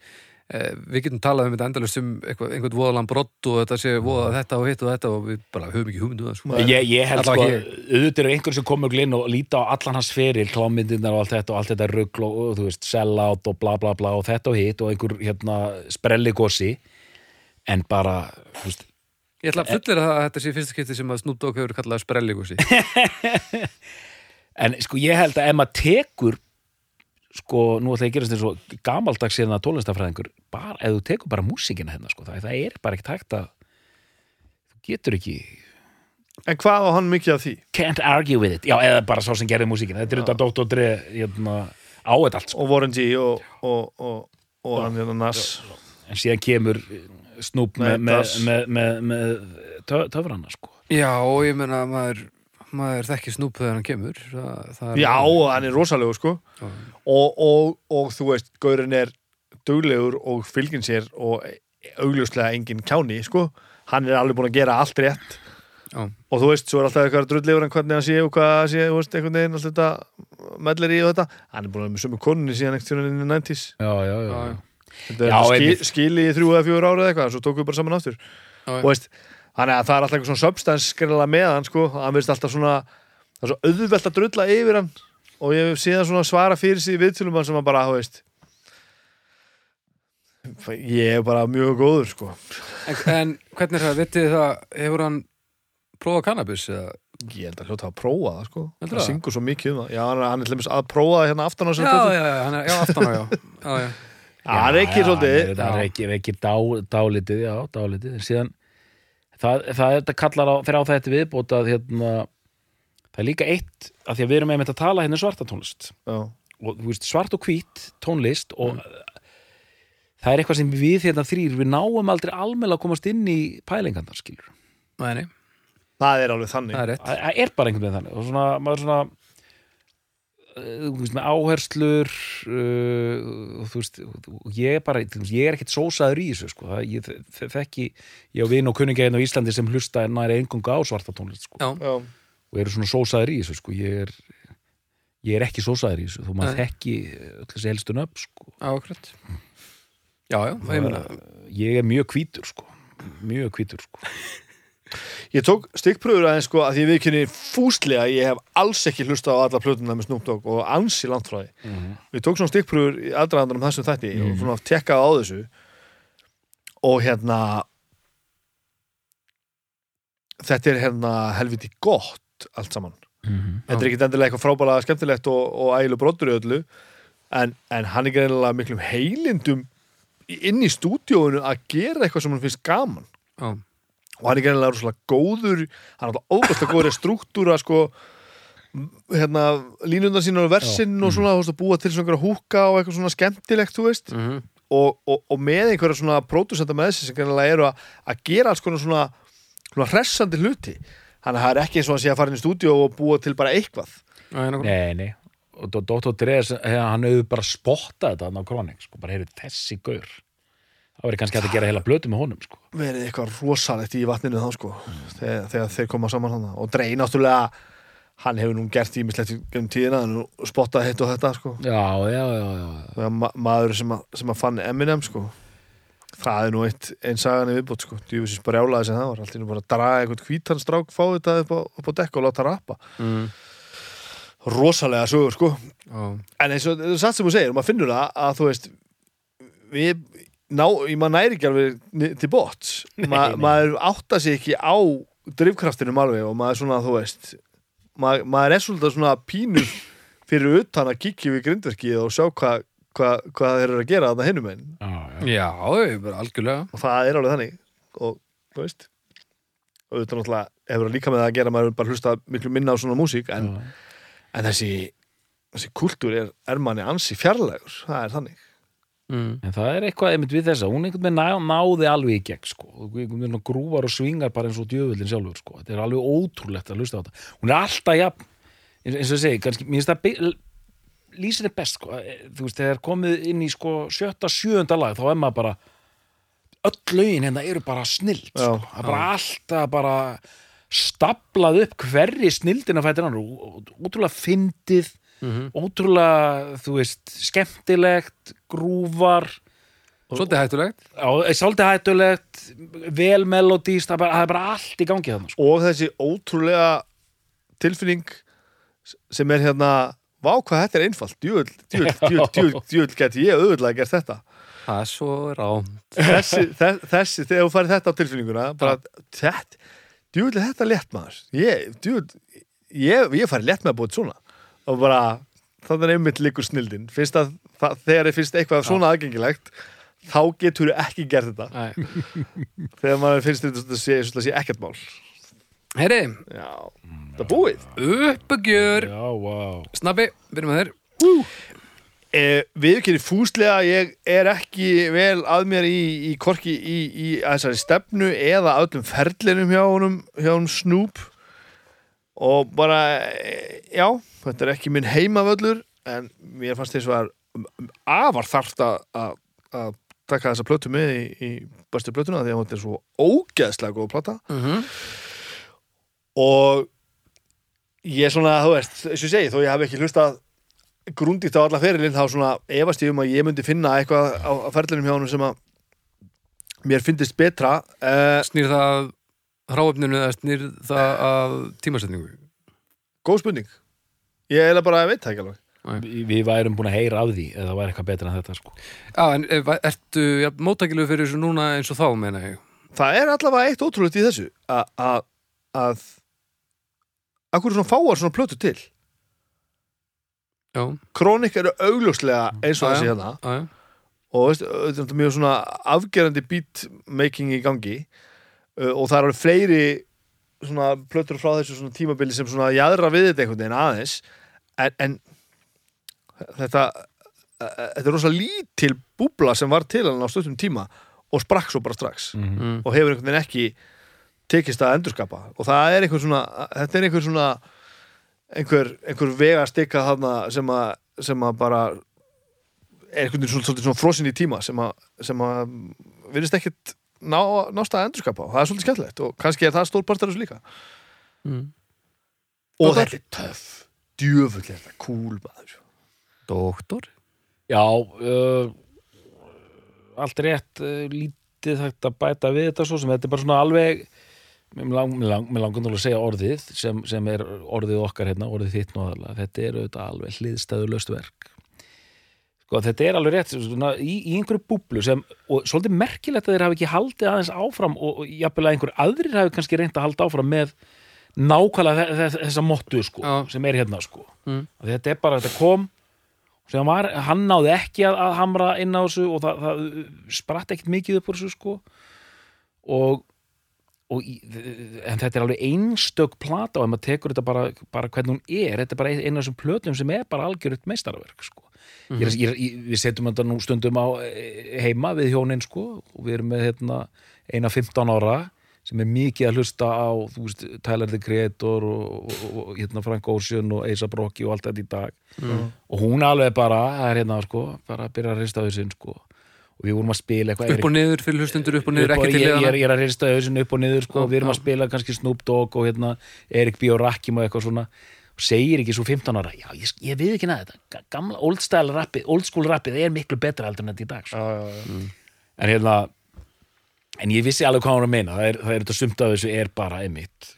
eh, við getum talað um þetta endalust um einhvern voðalan brott og þetta sé voða þetta og hitt og þetta og við bara höfum ekki hugmyndu það sko. Ég, ég held sko, Allavega auðvitað er einhver sem komur glinn og líta á allan hans feril, klámyndirnar og allt þetta og allt þetta rugl og, og þú veist, sellout og bla bla bla og þetta og hitt og einhver hérna sprelligossi en bara, þú veist Ég ætla að fullir að þetta sé fyrsta skipti sem að Snoop Dogg hefur kallað sprelligusi en sko ég held að ef maður tekur sko, nú ætla ég að gerast eins og gamaldags hérna tólestafræðingur, bara, ef þú tekur bara músíkina hérna, sko, það, það er bara ekkert hægt að þú getur ekki En hvað á hann mikið af því? can't argue with it, já, eða bara sá sem gerði músíkina. Þetta er þetta Dr. Dre hérna, á þetta allt, sko, Og Warren G og, og, og, og hann hérna Nas. En síðan kemur Nei, með, með, með, með, með tö- töfrana, sko. Já, og ég meina maður maður þekki Snoop þegar hann kemur það, það er Já, og hann er rosalegu sko. Og, og, og þú veist, Gaurin er duglegur og fylgin sér og augljóslega engin kjáni sko. Hann er alveg búin að gera allt rétt. Já. og þú veist, svo er alltaf eitthvað drullifur en hvernig hann sé og hvað hann sé, þú veist, einhvern veginn allt þetta mellir í og þetta, hann er búin að vera með sömu konunni síðan ekkert í 90s já, já, já, Já, já. Er skil, skili í þrjú eða fjögur ára eða eitthvað, svo tókum við bara saman aftur. Já, og veist, þannig að það er alltaf eitthvað svona substance skræðilega með hann sko, hann veist alltaf svona það er svo auðvelt að drulla yfir hann. Og ég hef síðan svona svara fyrir sig í viðtölum hann sem hann bara, þú veist ég er bara mjög góður sko. En, en hvernig er það, vitið það hefur hann prófað kannabis eða? ég held að hljóta að prófa það sko. Heldurðu það það? syngur svo mikið um það. Já, hann er, hann er til dæmis að prófa það hérna aftan á sér Já, já, já, hann er, já, aftan á, já. Já, já, er ekki svolítið. það er ekki, ekki dá, dálítið, já, dálítið. En síðan það, það þetta kallar á, fyrir á þetta viðbót að hérna, það er líka eitt að því að við erum einmitt að tala hérna um svarta tónlist. Já, og þú veist, svart og hvít tónlist og það er eitthvað sem við hérna þrýr, við náum aldrei almennilega að komast inn í pælingandar, skilur nei, nei, það er alveg þannig. Það er það það er bara einhvern veginn þannig. Og svona, maður svona þú veist, með áherslur uh, og þú veist og ég er bara, þú veist, ég er ekkert sósaður í þessu sko, það, ég þe- þe- þekki ég á vin og kunningeginn á Íslandi sem hlusta næri engunga á svarta tónlist sko, Já, og eru svona sósaður í þessu sko, ég er ég er ekki sósaður í þessu, þú maður þekki öll þessi helstu nöfn sko. Ákvæmt Já, já, ég meina ég er mjög hvítur sko. Mjög hvítur sko Ég tók stikkpröfur aðeins sko að því við kynni fúslega ég hef alls ekki hlusta á alla plötuna með Snoop Dogg og ansi langt frá því Mhm. Við tók svona stikkpröfur í aðdraðandanum þessum þætti og svona að tekka á þessu og hérna þetta er hérna helviti gott allt saman Mhm. Þetta er ekki endilega eitthvað frábælega skemmtilegt og, og ægileg brotur í öllu en, en hann er greinilega miklum heilindum inn í stúdíóinu að gera eitthvað sem hann finnst gaman Já. Og hann er greinilega rosalega góður hann er alltaf að góður struktúra sko hérna, línundar sína og versin og svona, þú veist, að búa til svona húka og eitthvað svona skemmtilegt, þú veist Mhm. og, og, og með einhverja svona pródusenda með þessi sem greinilega eru að, að gera alls konar svona, svona hressandi hluti það er ekki eins og að sé að fara inn í stúdíó og búa til bara eitthvað Já. Nei, nei og Dr. Dr. Dre, hann hefur bara spottað þetta á Kroning, sko, bara heyrðu þessi gaur það verið kannski hægt að gera heila blötu með honum, sko. Verið eitthvað rosalegt í vatninu þá sko þegar, þegar þeir koma saman hann og Drey náttúrulega hann hefur nú gert ímislegt um tíðina hann spottað hitt og þetta sko. Já, já, já, já, ma maður sem að, sem að fann Eminem sko. Það er nú eitt einn sagan í viðbót sko. Djúfisins bara jálaði sem það var. Allt í nú bara að draga einhvern hvítan strák fá þetta upp á, upp á dekk og láta rappa. Mm. rosalega sögur sko. Já. en eins og þetta er satt sem þú segir og maður finnur það að þú veist við ná, maður næri ekki alveg til bots Ma, maður átta sig ekki á drifkraftinum alveg og maður svona þú veist maður, maður er svolítið svona pínu fyrir utan að kíkja við grindverkið og sjá hvað hva, hva þeir eru að gera þarna hinum einn já, já. Já, ég bara algjörlega. og það er alveg þannig. Og þú veist og auðvitað náttúrulega hefur það líka með það að gera maður er bara að hlusta miklu minna á svona músík en, en þessi, þessi kultúr er, er manni ansi fjarlægur það er þannig Mm. En það er eitthvað einmitt við þessa, hún einhvern veginn ná, náði alveg í gegn, sko, grúvar og svingar bara eins og djöfullin sjálfur, sko, þetta er alveg ótrúlegt að hlusta á þetta. Hún er alltaf jafn, eins, eins og ég segi, kannski, mér finnst það lýsir þetta best, sko, eh, þú veist, þegar komið inn í, sko, sjötta, sjöunda lag, þá er maður bara, öll lögin hérna eru bara snild, sko, Já, það er bara alltaf bara staplað upp hverri snildina fættir hann, ótrúlega fyndið, Mhm. ótrúlega, þú veist, skemmtilegt, grúvar, Svolítið hættulegt. Já, er svolítið hættulegt vel melodíst, það er bara, það er bara allt í gangi þannig sko. og þessi ótrúlega tilfinning sem er hérna vá hvað þetta er einfalt, djúvel djúvel, djúvel, djúvel, djúvel geti ég auðvitað gert þetta Það er svo rám. þessi, þe- þessi, þegar þú farið þetta á tilfinninguna bara, þetta, djúvel er þetta létt maður ég, djúvel ég, ég farið létt með að búið svona og bara, þannig er einmitt líkur snildin. Finnst að, þegar þið finnst eitthvað svona aðgengilegt þá getur þú ekki gert þetta. Nei. þegar maður finnst þetta sé, sé, sé ekkert mál. Heyri, já, það er búið. Uppgjör. Vá. Snabbi, byrjum með þér. Eh, viðkynni fúslega ég er ekki vel að mér í, í korki í, í þessari stefnu eða öllum ferlinum hjá honum hjá honum Snoop og bara eh, já, þetta er ekki minn heimavöllur en mér fannst þess að afar þarft að- taka þessa plötu með í, í bestu plötuna því að þetta er svo ógeðslega góð plata Mm -hmm. og ég er svona, þú veist, eins og ég segi þó ég hef ekki hlustað grundigt á alla ferilinn þá svona efast ég um að ég myndi finna eitthvað á, ferlinum hjá honum sem að mér finnist betra uh, Snýr það hráöfninu eða snýr það að tímasetningu? góð spurning ég eiginlega bara veit það ekki alveg Vi, Við værum búin að heyra af því eða það væri eitthvað betra en þetta sko. Já, en eh, ertu ja, móttækilegu fyrir þessu núna eins og þá, meina ég? það er allavega eitt ótrúlegt í þessu að að að akkur svona fáar svona plötu til Já, Kronik eru augljóslega eins og þessi hérna já, já. og þetta er mjög svona afgerandi beatmaking í gangi og það eru fleiri svona plötur frá þessu svona tímabili sem svona jæðra við þetta einhvern veginn aðeins en, en þetta uh, þetta er rosa lítil búbla sem var til hann á stöttum tíma og sprakk svo bara strax mm. Mm. og hefur einhvern veginn ekki tekist að endurskapa og það er einhver svona þetta er einhver svona einhver, einhver vega stikka þarna sem að, sem að bara er einhvern veginn svona, svona frosin í tíma sem að, sem að virðist ekkit ná, nást að endurskapa og það er svolítið skemmtilegt og kannski er það stór partur af þessu líka Mm. og Doktor? þetta er töff djöfull er þetta cool maður Doktor? Já uh, allt rétt uh, lítið hægt að bæta við þetta svo sem þetta er bara svona alveg mér lang, mér lang, mér langar nú að segja orðið sem, sem er orðið okkar hérna, orðið þitt nú aðalega, þetta er auðvitað alveg hliðstæðulöst verk sko þetta er alveg rétt svona, í, í einhverju búblu sem, og svolítið merkilegt að þeir hafi ekki haldið aðeins áfram og, jafnvel að einhver aðrir hafi kannski reynt að halda áfram með nákvæmlega þe- þe- þessa mottu sko, Já. sem er hérna sko Mm. þetta er bara, þetta kom var, hann náði ekki að, að hamra inn á þessu og það, það spratt ekkert mikið upp úr þessu sko og, og en þetta er alveg einstök plata og ef maður tekur þetta bara, bara hvernig hún er, þetta er bara einn af þessum plötum sem er bara algjörut meistarverk sko. Ég, er- ég, ég, við setjum þetta nú stundum á eh, heima við hjónin sko. Og við erum með hérna, eina 15 ára sem er mikið að hlusta á veist, Tyler the Creator og, og, og, og hérna Frank Ocean og A$AP Rocky og allt þetta í dag. Og hún alveg bara, er hérna sko bara að byrja að rista hausinn sko. Og við vorum að spila eitthvað upp og niður fyrir hlustundur upp og niður, upp og- ekki til ég, ég, er, ég er að rista hausinn upp og niður sko, Já, við erum að spila kannski Snoop Dogg og hérna Erik B. og Rakim og eitthvað svona. og segir ekki svo 15 ára já, ég, ég við ekki næða þetta, Ga- gamla old style rappið, old school rappið er miklu betra heldur en þetta í dag sko. já, já, já. en hérna en ég vissi alveg hvað hann var að meina það er, það er þetta sumt af þessu er bara einmitt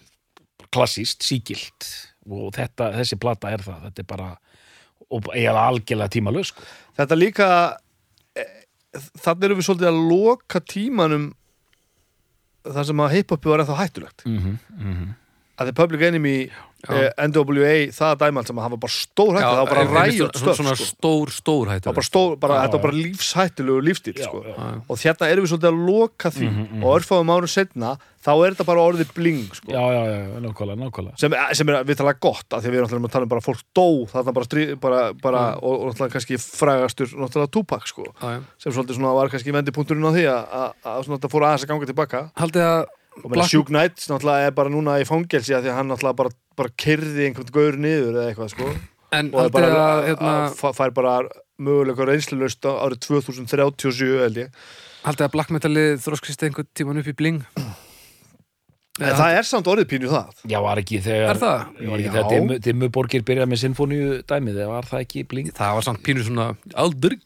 klassíst, sígilt og þetta, þessi plata er það þetta er bara, er algjörlega tímalög sko. Þetta líka e, þannig erum við svolítið að loka tímanum þar sem að hip-hopi var ennþá hættulegt mm -hmm, að The Public Enemy eh, NWA, það dæmalt sem að var bara stór hættulegt, það var bara ræjot stöf svona sko. stór, stór hættu það var bara stór, bara, Já, þetta var bara lífshættulegu lífstíl sko. og hérna erum við svolítið að loka því. Og örfáðum árum setna þá er þetta bara orðið bling sko. já, já, já, nákvæmlega, nákvæmlega. Sem, sem er við tala gott af því við erum náttúrulega að tala um bara fólk dó þarna bara, strí, bara, bara og, og náttúrulega kannski frægastur náttúrulega Tupac sko. Sem svolítið svona var kannski vendipunkturinn á því að, að, að svona þetta fór aðeins að ganga tilbaka haldið að Shug Knight náttúrulega er bara núna í fangelsi að því að hann náttúrulega bara, bara kyrði einhvern gaur niður eða eitthvað sko. En og haldið bara, að hérna, að fær bara möguleika reynslulust árið 2037 held ég. Haldið að black metalið þróskist einhvern tíman upp í bling? En það er samt orðið pínu það. Já, var ekki þegar Er það? Var ekki Já. þegar Dimmu, Dimmuborgir byrjað með sinfóníu dæmið eða var það ekki bling? Það var samt pínu svona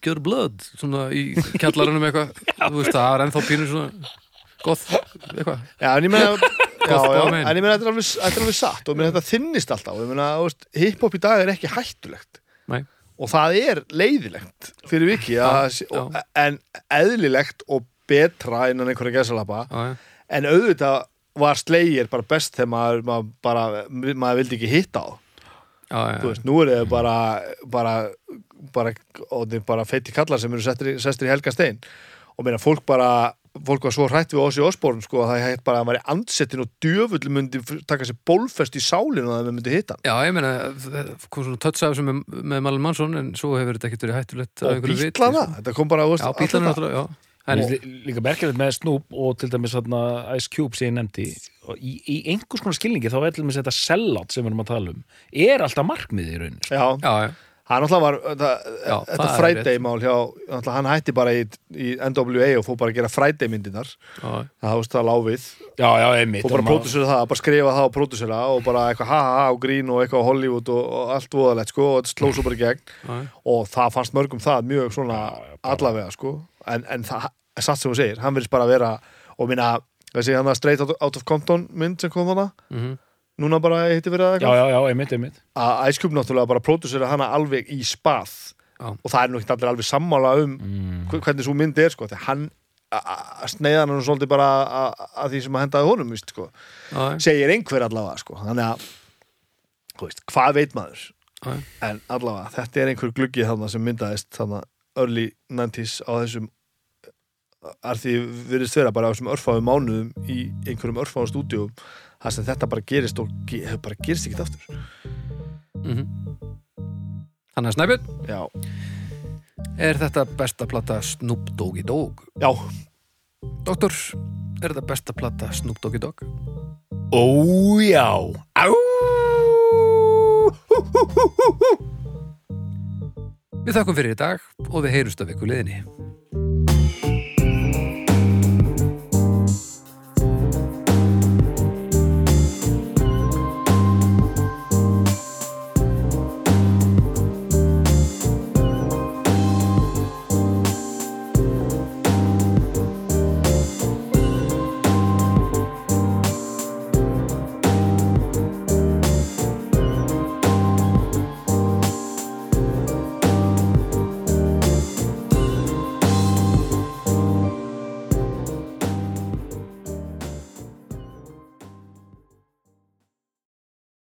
your blood svona í kjallarunum eitthvað. Þú veist það var ennþá pínu svona gott eitthvað. Já, en ég meina Já, já, en ég meina þetta er alveg, þetta er alveg satt og ég meina þetta þinnist alltaf og ég meina, þú veist, hiphop í dag er ekki hættulegt. Nei. og það er leiðilegt fyrir viki að, Já, og, en eðlilegt og betra innan einhverja gæsalapa já, já. en auðvitað var slegir bara best þegar maður, maður bara maður vildi ekki hitta á Já, já, þú veist, nú er þau bara bara, bara, og þið bara feiti kallar sem eru settir, í- sestir í helga stein og meina fólk bara fólk var svo hrætt við Ossi Osborn sko að það hægt bara að hann var í andsettin og djöfull myndi taka sér bólfest í sálinu að það myndi hitta hann. Já, ég meina, það kom svona tötts af sem með, með Malin Mansson en svo hefur þetta ekkert verið hættulegt og bítlana, sko. þetta kom bara Já, bítlana þetta. náttúrulega, já. En, lí- líka merkilegt með Snoop og til dæmis þarna Ice Cube sem ég nefndi og í, í einhvers konar skilningi þá er til dæmis þetta sellout sem við erum að tala um er alltaf markmið í raunin já, já, já, hann náttúrulega var þetta, Já, þetta það er Friday mál hjá, náttúrulega hann hætti bara í, í NWA og fór bara að gera já, það veist það láfið. Já, já, einmitt og bara ma- pródusera það, bara skrifa það og pródusera og bara eitthvað ha ha ha og grín og eitthvað á Hollywood og, og allt voðalegt sko og þetta sló svo bara í gegn. Já, og það fannst mörgum það mjög svona allavega sko. En, en það er satt sem þú segir, hann vilst bara vera og minna, þessi hann að Straight Out of Compton mynd sem kom þarna? Mhm, núna bara hitti verið að Já, eitthvað já, já, einmitt, einmitt að Ice Cube náttúrulega bara pródusera hana alveg í spað Já. og það er nú ekki allir alveg sammála um mm. hve- hvernig svo mynd er sko, þegar hann að sneiða hann svolítið bara að- að því sem að hendaði honum víst, sko. já, já, segir einhver allavega sko. þannig að þú veist, hvað veit maður já, já. en allavega, þetta er einhver gluggi þarna sem myndaðist þarna early 90s á þessum að því virðist vera bara á þessum örfáum mánuðum í einhverjum örfáum stúdíum þar sem þetta bara gerist og ge bara gerist ekki aftur mhm. Þannig að Snæbjörn, já, er þetta besta plata Snoop Doggy Dogg? já, Doktor, er þetta besta plata Snoop Doggy Dogg? Ó, já Á Við þakkum fyrir í dag og við heyrust af ykkur liðinni.